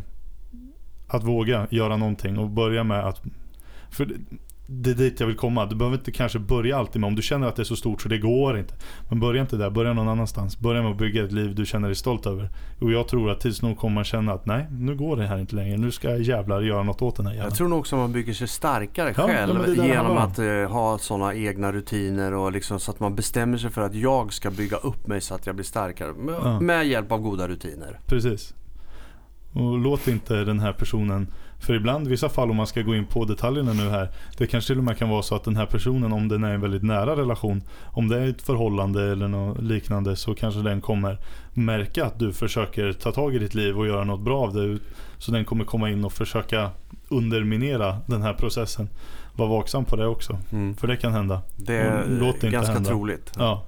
att våga göra någonting och börja med att... För det är dit jag vill komma. Du behöver inte kanske börja alltid med om du känner att det är så stort så det går inte. Men börja inte där, börja någon annanstans. Börja med att bygga ett liv du känner dig stolt över. Och jag tror att tids nog kommer man känna att nej, nu går det här inte längre. Nu ska jag jävlar göra något åt den här jävla. Jag tror nog också att man bygger sig starkare ja, själv genom att uh, ha sådana egna rutiner och liksom så att man bestämmer sig för att jag ska bygga upp mig så att jag blir starkare. Med, ja. med hjälp av goda rutiner. Precis. Och låt inte den här personen för ibland, i vissa fall om man ska gå in på detaljerna nu här Det kanske till och med kan vara så att den här personen om den är en väldigt nära relation Om det är ett förhållande eller något liknande så kanske den kommer märka att du försöker ta tag i ditt liv och göra något bra av det Så den kommer komma in och försöka underminera den här processen Var vaksam på det också, mm. för det kan hända Det är ganska hända. troligt Ja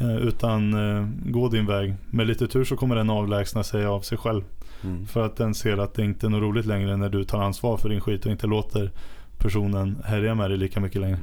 eh, utan eh, gå din väg. Med lite tur så kommer den avlägsna sig av sig själv. Mm. För att den ser att det inte är något roligt längre när du tar ansvar för din skit och inte låter personen härja med dig lika mycket längre.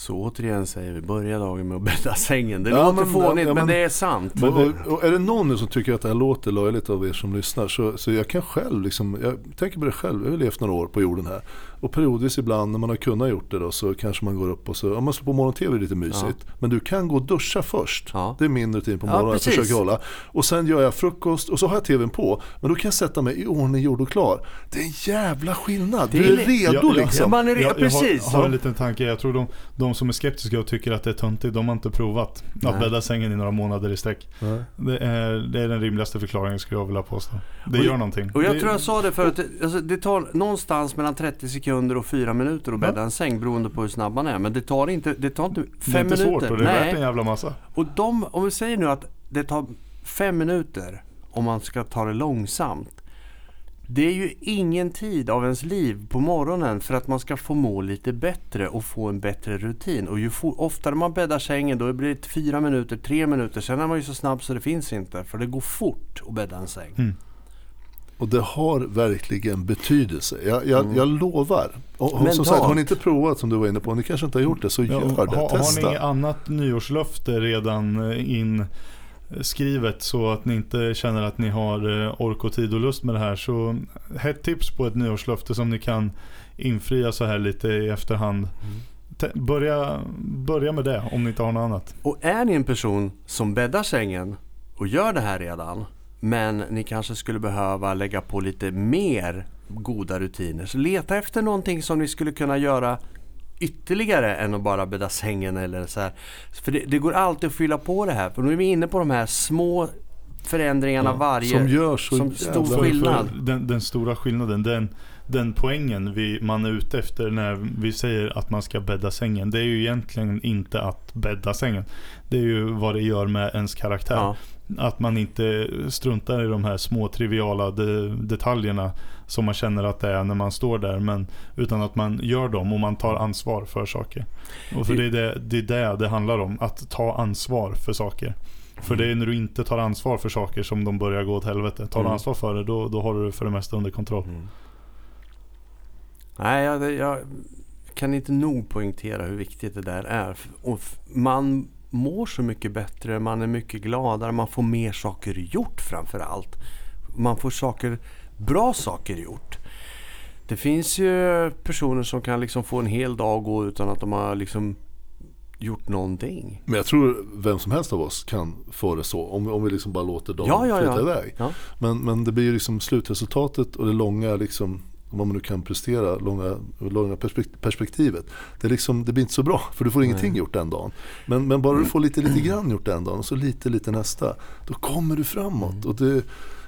Så återigen säger vi, börja dagen med att bädda sängen. Det ja, låter men, fånigt ja, men, men, det är sant. Men, och, och är det någon nu som tycker att det här låter löjligt av er som lyssnar så, så jag kan själv, liksom, jag tänker på det själv, jag har levt några år på jorden här. Och periodvis ibland när man har kunnat gjort det då så kanske man går upp och så, om man slår på morgon-tv lite mysigt. Ja. Men du kan gå och duscha först. Ja. Det är min rutin på morgonen, ja, jag försöker hålla. Och sen gör jag frukost och så har jag tvn på. Men då kan jag sätta mig i ordning, gjord och klar. Det är en jävla skillnad. Du är, är redo ja, liksom. Man är re- jag, precis. Jag har, har, en liten tanke. Jag tror de, de som är skeptiska och tycker att det är töntigt, de har inte provat Nej. att bädda sängen i några månader i sträck. Det är, det är den rimligaste förklaringen skulle jag vilja påstå. Det och, gör någonting. Och jag det, tror jag sa det förut, alltså, det tar någonstans mellan 30 sekunder och 4 minuter att bädda ja. en säng beroende på hur snabb man är. Men det tar inte, det tar inte 5 minuter. Det är inte svårt och det är Nej. värt en jävla massa. Och de, om vi säger nu att det tar fem minuter om man ska ta det långsamt. Det är ju ingen tid av ens liv på morgonen för att man ska få må lite bättre och få en bättre rutin. Och ju oftare man bäddar sängen då blir det fyra minuter, tre minuter. Sen är man ju så snabb så det finns inte. För det går fort att bädda en säng. Mm. Och det har verkligen betydelse. Jag, jag, mm. jag lovar. Och, och som sagt, har ni inte provat som du var inne på, ni kanske inte har gjort det, så ja, gör det. Har, Testa. Har ni annat nyårslöfte redan eh, in skrivet så att ni inte känner att ni har eh, ork och tid och lust med det här. Så ett tips på ett nyårslöfte som ni kan infria så här lite i efterhand. Mm. Börja, börja med det om ni inte har något annat. Och är ni en person som bäddar sängen och gör det här redan men ni kanske skulle behöva lägga på lite mer goda rutiner. Så leta efter någonting som ni skulle kunna göra ytterligare än att bara bädda sängen eller så här. För det, det, går alltid att fylla på det här. För nu är vi inne på de här små förändringarna ja, varje. Som gör så som stor skillnad. Den, den, stora skillnaden, den, den poängen vi, man är ute efter när vi säger att man ska bädda sängen. Det är ju egentligen inte att bädda sängen. Det är ju vad det gör med ens karaktär. Ja. Att man inte struntar i de här små triviala de, detaljerna som man känner att det är när man står där. Men, utan att man gör dem och man tar ansvar för saker. Och för det är det, det är det det handlar om. Att ta ansvar för saker. För det är när du inte tar ansvar för saker som de börjar gå åt helvete. Tar du mm. ansvar för det, då, då har du det för det mesta under kontroll. Mm. Nej, jag, jag, kan inte nog poängtera hur viktigt det där är. Och man mår så mycket bättre, man är mycket gladare, man får mer saker gjort framför allt. Man får saker, bra saker gjort. Det finns ju personer som kan liksom få en hel dag gå utan att de har liksom gjort någonting. Men jag tror vem som helst av oss kan få det så. Om, om vi liksom bara låter dagen ja, ja, flyta ja. iväg. Men, men det blir ju liksom slutresultatet och det långa liksom vad man nu kan prestera, långa, långa perspektivet. Det, är liksom, det blir inte så bra för du får ingenting Nej. gjort den dagen. Men, men bara du får lite, lite grann gjort den dagen och så lite, lite nästa. Då kommer du framåt. Mm. Och det,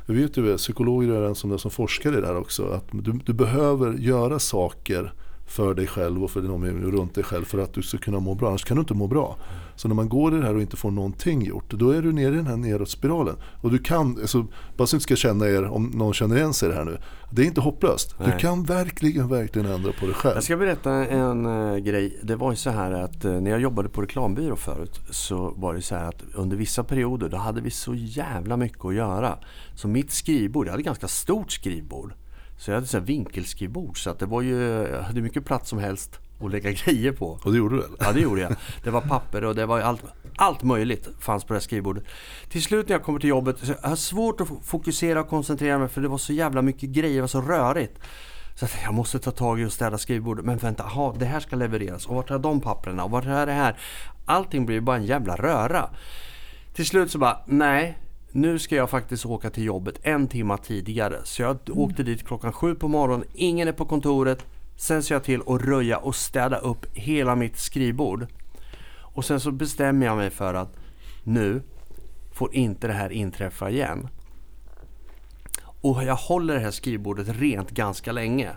jag vet ju, psykologer är en som, som forskar i det här också. Att du, du behöver göra saker för dig själv och för de runt dig själv för att du ska kunna må bra. Annars kan du inte må bra. Så när man går i det här och inte får någonting gjort, då är du nere i den här nedåtspiralen. Och du kan, alltså, bara så att ni ska känna er, om någon känner igen sig i det här nu. Det är inte hopplöst. Nej. Du kan verkligen, verkligen ändra på dig själv. Jag ska berätta en uh, grej. Det var ju så här att uh, när jag jobbade på reklambyrå förut så var det så här att under vissa perioder då hade vi så jävla mycket att göra. Så mitt skrivbord, jag hade ganska stort skrivbord. Så jag hade så vinkelskrivbord så att det var ju, jag hade mycket plats som helst lägga <laughs> grejer på. Och det gjorde du eller? Ja det gjorde jag. Det var papper och det var allt, allt möjligt fanns på det här skrivbordet. Till slut när jag kommer till jobbet, så jag har svårt att fokusera och koncentrera mig för det var så jävla mycket grejer, det var så rörigt. Så att jag måste ta tag i och städa skrivbordet. Men vänta, aha, det här ska levereras. Och vart är de papperna? Och vart är det här? Allting blir bara en jävla röra. Till slut så bara, nej nu ska jag faktiskt åka till jobbet en timme tidigare. Så jag åkte dit klockan sju på morgonen, ingen är på kontoret. Sen ser jag till att röja och städa upp hela mitt skrivbord. Och sen så bestämmer jag mig för att nu får inte det här inträffa igen. Och jag håller det här skrivbordet rent ganska länge.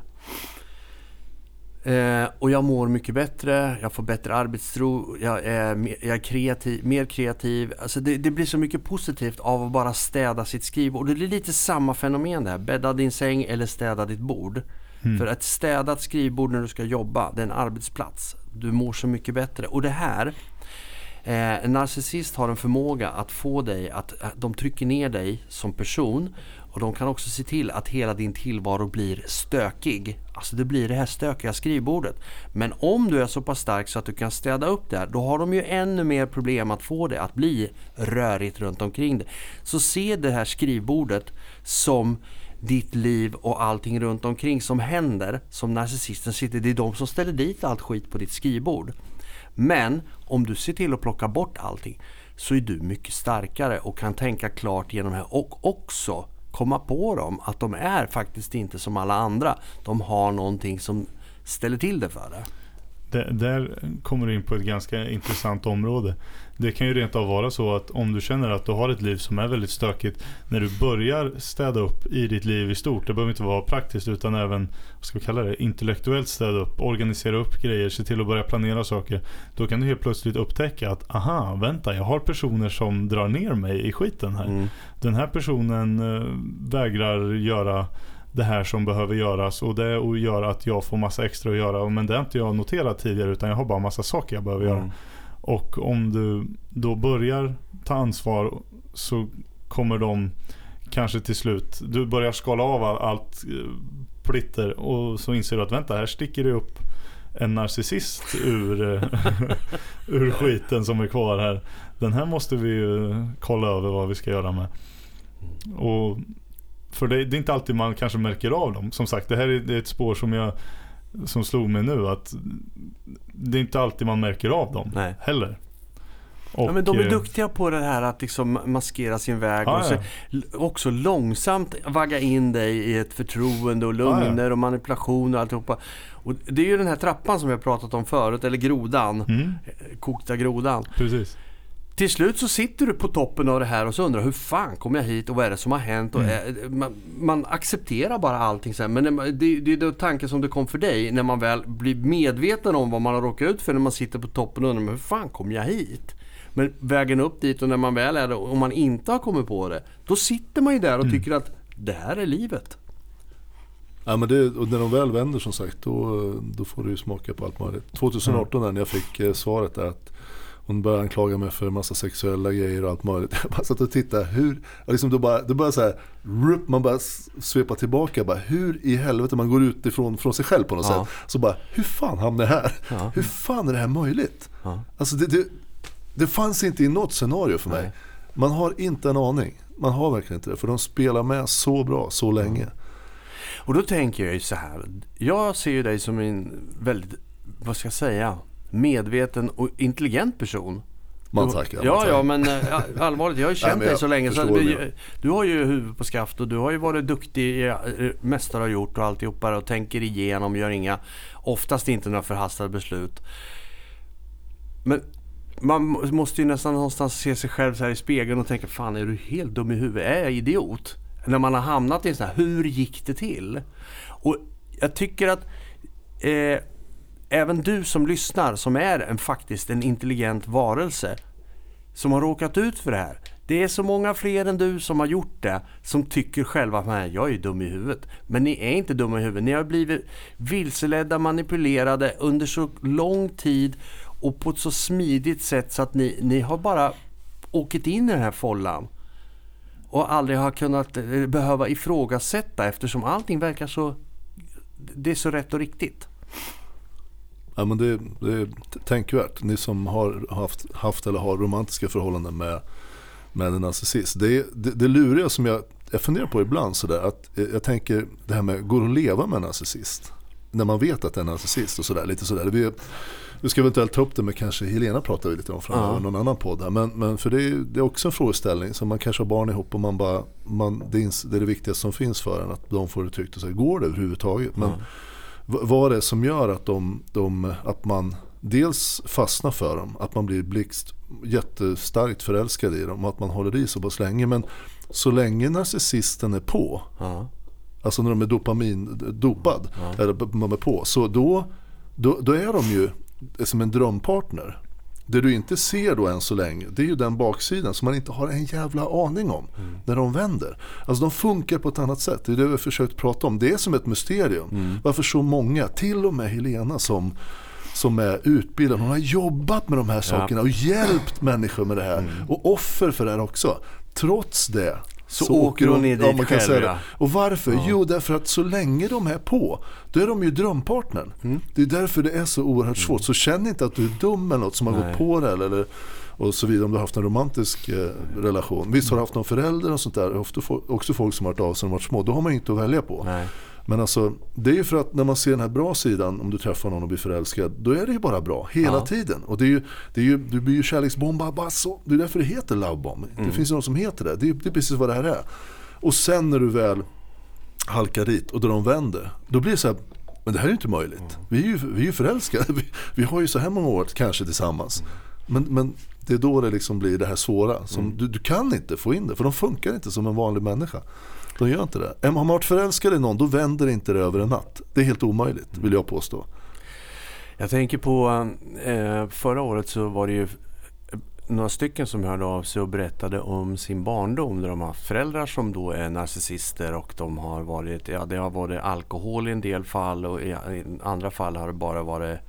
Eh, och jag mår mycket bättre, jag får bättre arbetstro, jag är, jag är kreativ, mer kreativ. Alltså det, det, blir så mycket positivt av att bara städa sitt skrivbord. Det är lite samma fenomen där, bädda din säng eller städa ditt bord. Mm. För ett städat skrivbord när du ska jobba, det är en arbetsplats. Du mår så mycket bättre. Och det här, eh, en narcissist har en förmåga att få dig att, eh, de trycker ner dig som person och de kan också se till att hela din tillvaro blir stökig. Alltså det blir det här stökiga skrivbordet. Men om du är så pass stark så att du kan städa upp där, då har de ju ännu mer problem att få det att bli rörigt runt omkring dig. Så se det här skrivbordet som ditt liv och allting runt omkring som händer, som narcissisten sitter, det är de som ställer dit allt skit på ditt skrivbord. Men om du ser till att plocka bort allting så är du mycket starkare och kan tänka klart genom det här och också komma på dem att de är faktiskt inte som alla andra. De har någonting som ställer till det för dig där kommer du in på ett ganska intressant område. Det kan ju rent av vara så att om du känner att du har ett liv som är väldigt stökigt när du börjar städa upp i ditt liv i stort. Det behöver inte vara praktiskt utan även vad ska vi kalla det, intellektuellt städa upp, organisera upp grejer, se till att börja planera saker. Då kan du helt plötsligt upptäcka att aha, vänta, jag har personer som drar ner mig i skiten här. Mm. Den här personen äh, vägrar göra det här som behöver göras och det gör att jag får massa extra att göra. Men det har inte jag noterat tidigare utan jag har bara massa saker jag behöver mm. göra. Och om du då börjar ta ansvar så kommer de kanske till slut, du börjar skala av allt eh, plitter och så inser du att vänta här sticker det upp en narcissist ur, eh, <laughs> ur skiten som är kvar här. Den här måste vi ju kolla över vad vi ska göra med. Och för det, det, är inte alltid man kanske märker av dem. Som sagt, det här är ett spår som jag som slog mig nu att det är inte alltid man märker av dem Nej. heller. Och, ja, men de är eh, duktiga på det här att liksom maskera sin väg ah, och så, ja. också långsamt vagga in dig i ett förtroende och lugner ah, ja. och manipulation och alltihopa. Och det är ju den här trappan som vi har pratat om förut, eller grodan. Mm. Kokta grodan. Precis till slut så sitter du på toppen av det här och så undrar hur fan kom jag hit och vad är det som har hänt? Mm. Och, man, man, accepterar bara allting sen. Men det, det, det är den tanken som det kom för dig när man väl blir medveten om vad man har råkat ut för när man sitter på toppen och undrar hur fan kom jag hit? Men vägen upp dit och när man väl är det och man inte har kommit på det. Då sitter man ju där och mm. tycker att det här är livet. Ja, men det, och när de väl vänder som sagt då, då får du ju smaka på allt möjligt. 2018 mm. när jag fick eh, svaret att hon började anklaga mig för en massa sexuella grejer och allt möjligt. Jag bara satt och tittade. Hur, liksom då bara, då bara så här, man bara svepa tillbaka. Bara, hur i helvete man går ut ifrån från sig själv på något ja. sätt. Så bara, hur fan hamnar jag här? Ja. Hur fan är det här möjligt? Ja. Alltså det, det, det fanns inte i något scenario för mig. Nej. Man har inte en aning. Man har verkligen inte det. För de spelar med så bra, så länge. Och då tänker jag ju så här. Jag ser ju dig som en väldigt, vad ska jag säga? Medveten och intelligent person. Man tackar. Ja, man ja, men äh, allvarligt. Jag har ju <laughs> känt dig så länge. Så du, du har ju huvudet på skaft och du har ju varit duktig, eh, mästare har gjort och alltihopa och tänker igenom, gör inga, oftast inte några förhastade beslut. Men man måste ju nästan någonstans se sig själv så här i spegeln och tänka, fan är du helt dum i huvudet? Är jag idiot? När man har hamnat i en sån här, hur gick det till? Och jag tycker att eh, även du som lyssnar, som är en, faktiskt en intelligent varelse, som har råkat ut för det här. Det är så många fler än du som har gjort det, som tycker själva att jag är dum i huvudet. Men ni är inte dumma i huvudet. Ni har blivit vilseledda, manipulerade under så lång tid och på ett så smidigt sätt så att ni, ni har bara åkt in i den här follan och aldrig har kunnat eh, behöva ifrågasätta eftersom allting verkar så... Det är så rätt och riktigt. Ja, men det, det är tänkvärt. Ni som har haft, haft eller har romantiska förhållanden med, med en narcissist. Det, det, det luriga som jag, jag funderar på ibland sådär att jag tänker det här med, går det att leva med en narcissist? När man vet att det är en narcissist och sådär. Lite sådär. Vi, vi ska eventuellt ta upp det med kanske Helena pratar vi lite om framöver, ja. någon annan podd här. Men, men för det är, det är också en frågeställning som man kanske har barn ihop och man bara, man, det, är, det är det viktigaste som finns för en. Att de får det tryggt och så går det överhuvudtaget? Men, ja vad det är som gör att, de, de, att man dels fastnar för dem, att man blir blixt jättestarkt förälskad i dem och att man håller i så pass länge. Men så länge narcissisten är på, ja. alltså när de är dopamin dopad, ja. eller man är på, så då, då, då är de ju som en drömpartner. Det du inte ser då än så länge, det är ju den baksidan som man inte har en jävla aning om mm. när de vänder. Alltså de funkar på ett annat sätt, det är det vi har försökt prata om. Det är som ett mysterium. Mm. Varför så många, till och med Helena som som är utbildad, hon har jobbat med de här sakerna och hjälpt människor med det här. Mm. Och offer för det här också. Trots det så, så åker hon, ner dit ja, själv. Ja. Och varför? Ja. Jo, därför att så länge de är på, då är de ju drömpartnern. Mm. Det är därför det är så oerhört svårt. Så känn inte att du är dum eller något som har gått på det. Eller, och så vidare om du har haft en romantisk eh, relation. Visst har du haft någon förälder och sånt där. Ofta också folk som har varit av sig när de varit små. Då har man ju inte att välja på. Nej. Men alltså, det är ju för att när man ser den här bra sidan, om du träffar någon och blir förälskad, då är det ju bara bra hela ja. tiden. Och det är ju, det är ju, du blir ju kärleksbombad bara så. Det är därför det heter lovebombing. Mm. Det finns ju någon som heter det. det. Det är precis vad det här är. Och sen när du väl halkar dit och då de vänder, då blir det så här, Men det här är ju inte möjligt. Mm. Vi är ju, vi är ju förälskade. <laughs> Vi, vi, har ju så här många år kanske tillsammans. Mm. Men, men det är då det liksom blir det här svåra. Som mm. du, du kan inte få in det för de funkar inte som en vanlig människa. De gör inte det. Har man varit förälskad i någon då vänder inte det över en natt. Det är helt omöjligt vill jag påstå. Jag tänker på eh, förra året så var det ju eh, några stycken som hörde av sig och berättade om sin barndom där de har haft föräldrar som då är narcissister och de har varit, ja det har varit alkohol i en del fall och i andra fall har det bara varit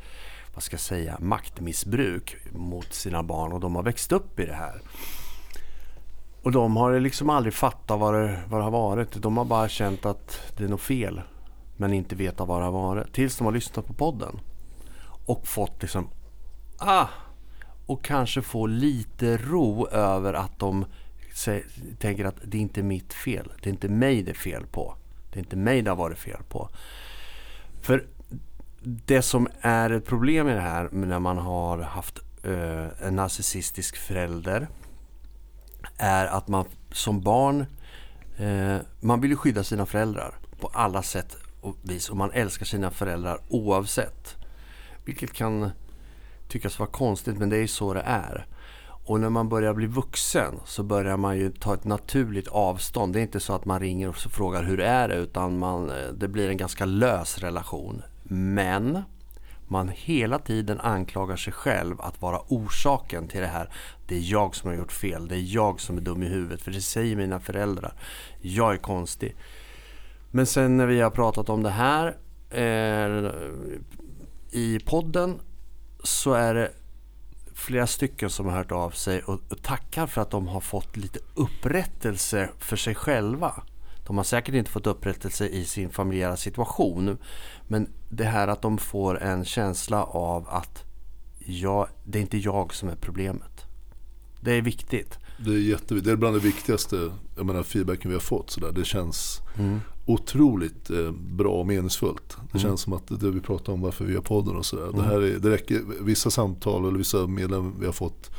vad ska jag säga, maktmissbruk mot sina barn och de har växt upp i det här. Och de har liksom aldrig fattat vad det, vad det har varit. De har bara känt att det är något fel. Men inte vetat vad det har varit. Tills de har lyssnat på podden. Och fått liksom, ah! Och kanske få lite ro över att de tänker att det är inte mitt fel. Det är inte mig det är fel på. Det är inte mig det har varit fel på. För det som är ett problem i det här när man har haft eh, en narcissistisk förälder är att man som barn, eh, man vill ju skydda sina föräldrar på alla sätt och vis och man älskar sina föräldrar oavsett. Vilket kan tyckas vara konstigt men det är så det är. Och när man börjar bli vuxen så börjar man ju ta ett naturligt avstånd. Det är inte så att man ringer och frågar hur är det utan man, eh, det blir en ganska lös relation. Men man hela tiden anklagar sig själv att vara orsaken till det här. Det är jag som har gjort fel. Det är jag som är dum i huvudet. För det säger mina föräldrar. Jag är konstig. Men sen när vi har pratat om det här eh, i podden så är det flera stycken som har hört av sig och, och tackar för att de har fått lite upprättelse för sig själva. De har säkert inte fått upprättelse i sin familjära situation. Men det här att de får en känsla av att jag, det är inte jag som är problemet. Det är viktigt. Det är jätteviktigt. Det är bland det viktigaste jag menar, feedbacken vi har fått. Så där. Det känns mm. otroligt eh, bra och meningsfullt. Det mm. känns som att det vi pratar om varför vi gör podden och sådär. Mm. Det här är, det räcker, vissa samtal eller vissa medlemmar vi har fått.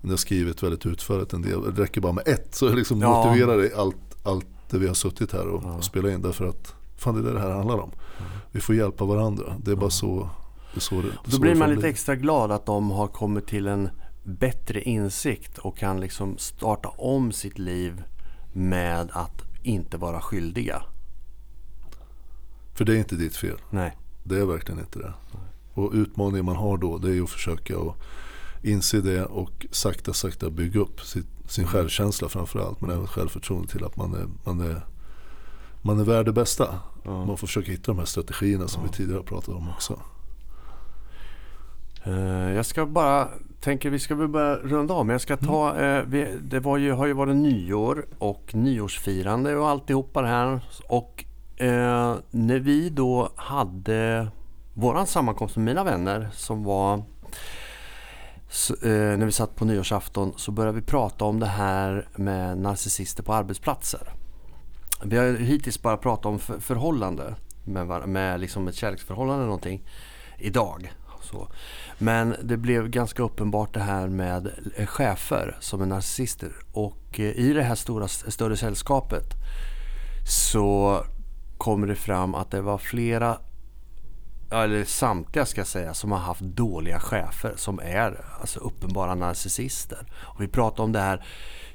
Ni har skrivit väldigt utförligt en del. Det räcker bara med ett. Så liksom ja. motiverar det allt, allt det vi har suttit här och, ja. och spelat in. Därför att fan det är det det här handlar om. Mm. Vi får hjälpa varandra. Det är bara så det så det, Då blir man lite extra glad att de har kommit till en bättre insikt och kan liksom starta om sitt liv med att inte vara skyldiga. För det är inte ditt fel. Nej. Det är verkligen inte det. Och utmaningen man har då det är att försöka att inse det och sakta sakta bygga upp sitt, sin självkänsla framförallt. Men även självförtroende till att man är, man är, man är värd det bästa. Ja. Man får försöka hitta de här strategierna som ja. vi tidigare pratat om också. Uh, jag ska bara tänker vi ska väl börja runda av. Men jag ska ta, mm. eh, vi, det var ju, har ju varit nyår och nyårsfirande och alltihopa det här. Och eh, när vi då hade våran sammankomst med mina vänner som var så, eh, när vi satt på nyårsafton så började vi prata om det här med narcissister på arbetsplatser. Vi har hittills bara pratat om för, förhållande med, med liksom ett kärleksförhållande eller någonting idag. Så. Men det blev ganska uppenbart det här med eh, chefer som är narcissister. Och eh, i det här stora, större sällskapet så kommer det fram att det var flera, eller samtliga ska jag säga, som har haft dåliga chefer som är alltså uppenbara narcissister. Och vi pratar om det här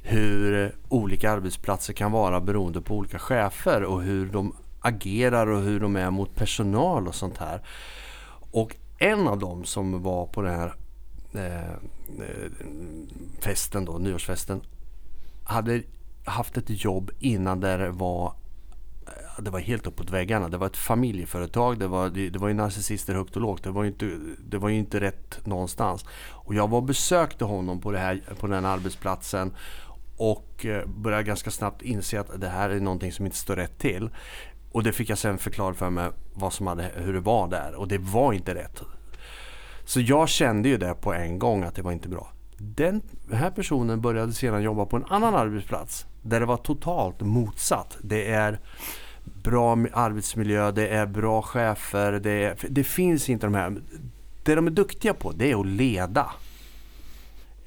hur olika arbetsplatser kan vara beroende på olika chefer och hur de agerar och hur de är mot personal och sånt här. Och en av dem som var på den här eh, eh festen då, nyårsfesten, hade haft ett jobb innan där det var det var helt uppåt väggarna. Det var ett familjeföretag. Det var, det, det var ju narcissister högt och lågt. Det var ju, inte, det var ju inte rätt någonstans. Och jag var och besökte honom på, det här, på den arbetsplatsen och eh, började ganska snabbt inse att det här är någonting som inte står rätt till. Och det fick jag sen förklarat för mig vad som hade, hur det var där och det var inte rätt. Så jag kände ju det på en gång att det var inte bra. Den här personen började sedan jobba på en annan arbetsplats där det var totalt motsatt. Det är bra arbetsmiljö, det är bra chefer, det, är, det finns inte de här... Det de är duktiga på det är att leda.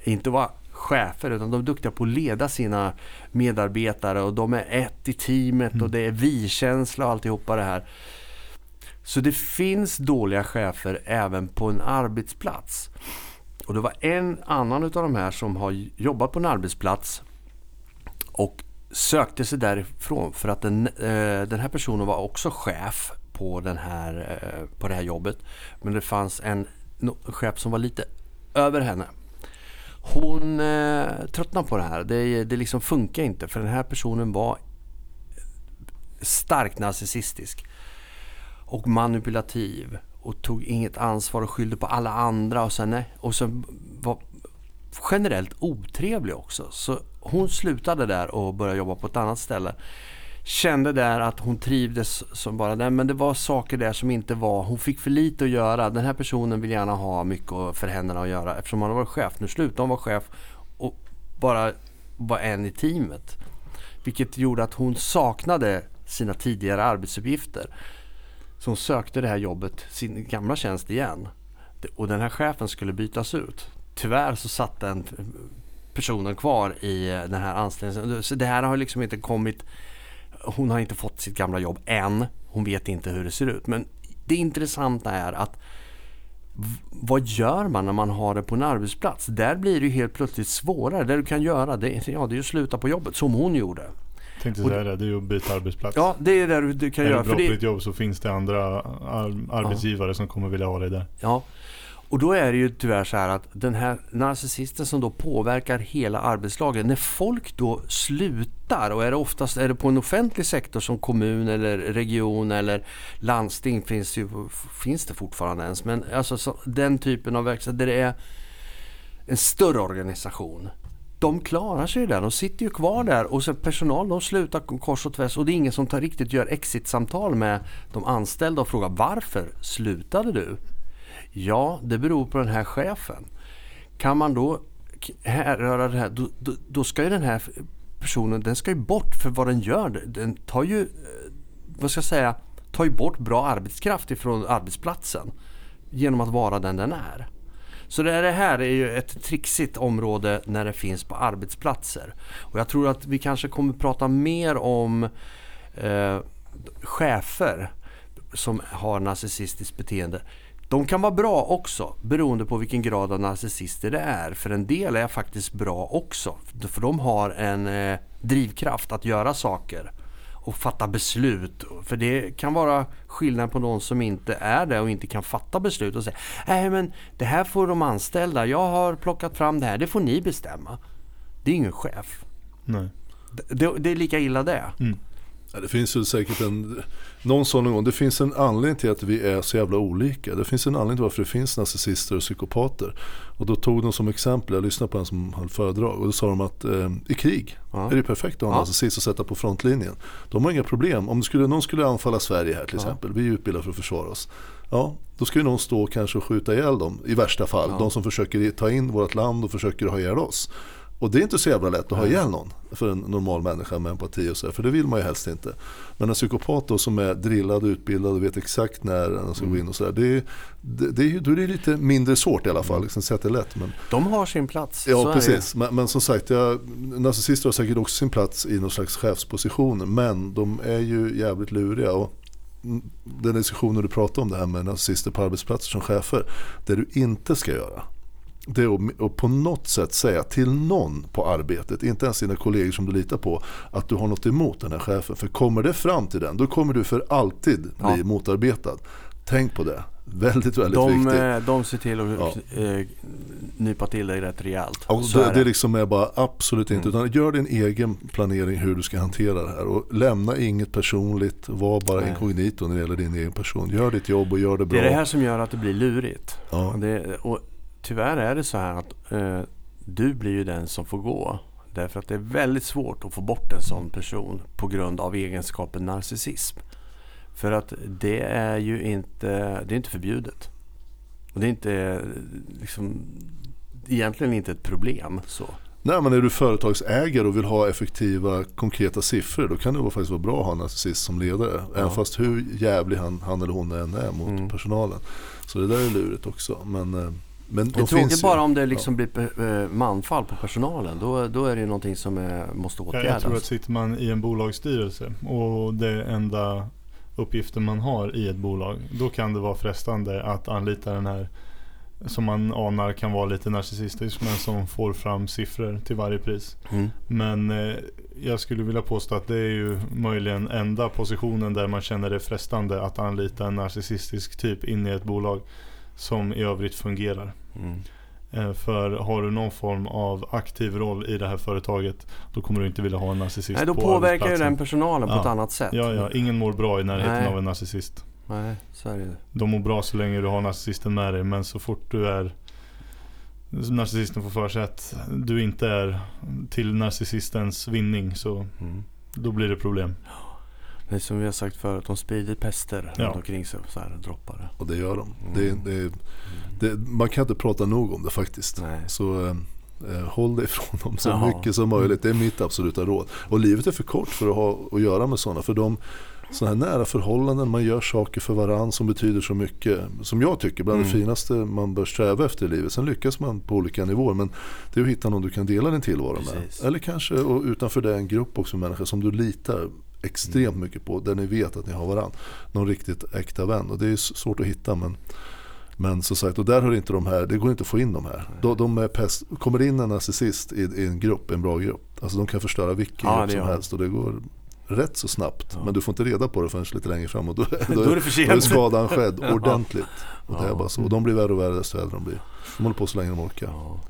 Inte vara chefer utan de är duktiga på att leda sina medarbetare och de är ett i teamet mm. och det är vi-känsla och alltihopa det här. Så det finns dåliga chefer även på en arbetsplats. Och det var en annan av de här som har jobbat på en arbetsplats och sökte sig därifrån för att den, eh, den här personen var också chef på, den här, eh, på det här jobbet. Men det fanns en chef som var lite över henne. Hon eh, tröttnade på det här. Det, det liksom funkar inte för den här personen var starkt narcissistisk och manipulativ och tog inget ansvar och skyllde på alla andra och sen, och sen var generellt otrevlig också. Så hon slutade där och började jobba på ett annat ställe. Kände där att hon trivdes som bara den men det var saker där som inte var, hon fick för lite att göra. Den här personen vill gärna ha mycket för händerna att göra eftersom hon var varit chef. Nu slutade hon vara chef och bara var en i teamet. Vilket gjorde att hon saknade sina tidigare arbetsuppgifter. Så hon sökte det här jobbet, sin gamla tjänst igen. Och den här chefen skulle bytas ut. Tyvärr så satt den eh, personen kvar i eh, den här anställningen. Så det här har liksom inte kommit hon har inte fått sitt gamla jobb än. Hon vet inte hur det ser ut. Men det intressanta är att vad gör man när man har det på en arbetsplats? Där blir det ju helt plötsligt svårare. Det du kan göra det, ja, det är att sluta på jobbet som hon gjorde. Tänkte säga det, det är ju att byta arbetsplats. Ja, det är det du kan är göra. Är du bra på ditt jobb så finns det andra arbetsgivare ja. som kommer vilja ha dig där. Ja, och då är det ju tyvärr så här att den här narcissisten som då påverkar hela arbetslaget. När folk då slutar och är det oftast är det på en offentlig sektor som kommun eller region eller landsting finns, ju, finns det fortfarande ens. Men alltså så, den typen av verksamhet där det är en större organisation. De klarar sig ju där. De sitter ju kvar där och så personal de slutar kors och tvärs och det är ingen som tar riktigt gör exit-samtal med de anställda och frågar varför slutade du? Ja, det beror på den här chefen. Kan man då härröra det här, då, då, då, ska ju den här personen, den ska ju bort för vad den gör. Den tar ju, eh, vad ska jag säga, tar ju bort bra arbetskraft ifrån arbetsplatsen genom att vara den den är. Så det här är ju ett trixigt område när det finns på arbetsplatser. Och jag tror att vi kanske kommer prata mer om eh, chefer som har narcissistiskt beteende de kan vara bra också beroende på vilken grad av narcissister det är. För en del är faktiskt bra också. För de har en eh, drivkraft att göra saker och fatta beslut. För det kan vara skillnad på någon som inte är det och inte kan fatta beslut och säga Nej men det här får de anställda. Jag har plockat fram det här. Det får ni bestämma. Det är ingen chef. Nej. Det, det är lika illa det. Mm. Ja, det finns ju säkert en, någon sån gång, det finns en anledning till att vi är så jävla olika. Det finns en anledning till varför det finns narcissister och psykopater. Och då tog de som exempel, jag lyssnade på en som höll föredrag och då sa de att eh, i krig ja. är det perfekt att ha en ja. narcissist och sätta på frontlinjen. De har inga problem. Om skulle, någon skulle anfalla Sverige här till exempel, vi är utbildade för att försvara oss. Ja, då ska ju någon stå kanske och skjuta ihjäl dem i värsta fall. Ja. De som försöker ta in vårt land och försöker ha ihjäl oss. Och det är inte så jävla lätt att ha ihjäl någon för en normal människa med empati och så, för det vill man ju helst inte. Men en psykopat då som är drillad utbildad och vet exakt när den ska gå in och sådär, det, det, det, då är det lite mindre svårt i alla fall. Liksom, det är lätt. Men, De har sin plats. Ja, precis. Men, men, som sagt, ja, narcissister har säkert också sin plats i någon slags chefsposition, men de är ju jävligt luriga. Och, den diskussionen du pratar om det här med narcissister på arbetsplatser som chefer. Det du inte ska göra det är att på något sätt säga till någon på arbetet, inte ens dina kollegor som du litar på, att du har något emot den här chefen. För kommer det fram till den, då kommer du för alltid bli ja. motarbetad. Tänk på det. Väldigt, väldigt de, viktigt. Eh, de ser till att ja. Eh, nypa till dig rätt rejält. Och det, är det. det liksom är bara absolut inte. Mm. Utan gör din egen planering hur du ska hantera det här. Och lämna inget personligt. Var bara Nej. inkognito när det gäller din egen person. Gör ditt jobb och gör det bra. Det är det här som gör att det blir lurigt. Ja. Det, och tyvärr är det så här att eh, du blir ju den som får gå. Därför att det är väldigt svårt att få bort en sån person på grund av egenskapen narcissism. För att det är ju inte, det är inte förbjudet. Och det är inte liksom, egentligen inte ett problem. så. Nej men är du företagsägare och vill ha effektiva konkreta siffror då kan det faktiskt vara bra att ha en narcissist som ledare. Ja. Även fast hur jävlig han, han eller hon än är mot mm. personalen. Så det där är lurigt också. Men, eh, men det är tråkigt bara om det liksom ja. blir eh, manfall på personalen. Då, då är det någonting som är, måste åtgärdas. Jag tror att sitter man i en bolagsstyrelse och det enda uppgifter man har i ett bolag. Då kan det vara frestande att anlita den här som man anar kan vara lite narcissistisk men som får fram siffror till varje pris. Mm. Men eh, jag skulle vilja påstå att det är ju möjligen enda positionen där man känner det frestande att anlita en narcissistisk typ in i ett bolag som i övrigt fungerar. Mm. Eh, för har du någon form av aktiv roll i det här företaget då kommer du inte vilja ha en narcissist Nej, då påverkar ju den personalen ja. på ett annat sätt. Ja, ja, ingen mår bra i närheten Nej. av en narcissist. Nej, så är det. De mår bra så länge du har narcissisten med dig men så fort du är narcissisten får för sig att du inte är till narcissistens vinning så mm. då blir det problem. Det är som vi har sagt förut, de sprider pester ja. runt omkring sig. Så här, droppar Och det gör de. Mm. Det, det, det, man kan inte prata nog om det faktiskt. Nej. Så eh, håll dig ifrån dem så Jaha. mycket som möjligt. Det är mitt absoluta råd. Och livet är för kort för att ha att göra med sådana. För de sådana här nära förhållanden, man gör saker för varandra som betyder så mycket. Som jag tycker bland mm. det finaste man bör sträva efter i livet. Sen lyckas man på olika nivåer men det är att hitta någon du kan dela din tillvaro Precis. med. Eller kanske och utanför det en grupp också människor som du litar extremt mm. mycket på. Där ni vet att ni har varandra. Någon riktigt äkta vän. Och det är svårt att hitta men men som sagt, och där har inte de här, det går inte att få in de här. De, de är pest, kommer in en narcissist i, i, en grupp, en bra grupp. Alltså de kan förstöra vilken ja, grupp som helst och det går rätt så snabbt. Ja. Men du får inte reda på det förrän lite längre fram och då, <laughs> då, då är det. Då är skadan skedd <laughs> ordentligt. Och, det är bara så. och de blir värre och värre desto äldre de blir. De håller på så länge de orkar. Ja,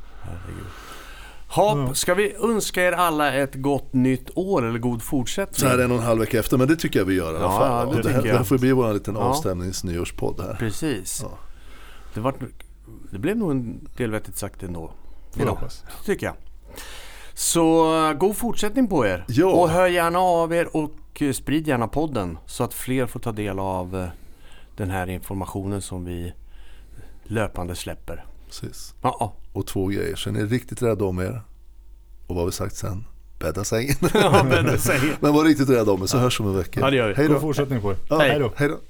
Hopp, ska vi önska er alla ett gott nytt år eller god fortsättning? Så här en och en halv vecka efter, men det tycker jag vi gör i alla fall. Ja, det, det, här, det här får bli vår liten ja. avstämningsnyårspodd här. Precis. Ja. Det, var, det blev nog en del vettigt sagt ändå. Idag, tycker jag. Så god fortsättning på er. Ja. Och hör gärna av er och sprid gärna podden så att fler får ta del av eh, den här informationen som vi löpande släpper. Precis. Ja. Och två grejer. Så är ni riktigt rädda om er. Och vad har vi sagt sen? Bädda sängen. Ja, bädda sängen. <laughs> Men var riktigt rädda om er så ja. hörs om en vecka. Ja, det gör vi. Hej då. God fortsättning på er. Ja, Hej då.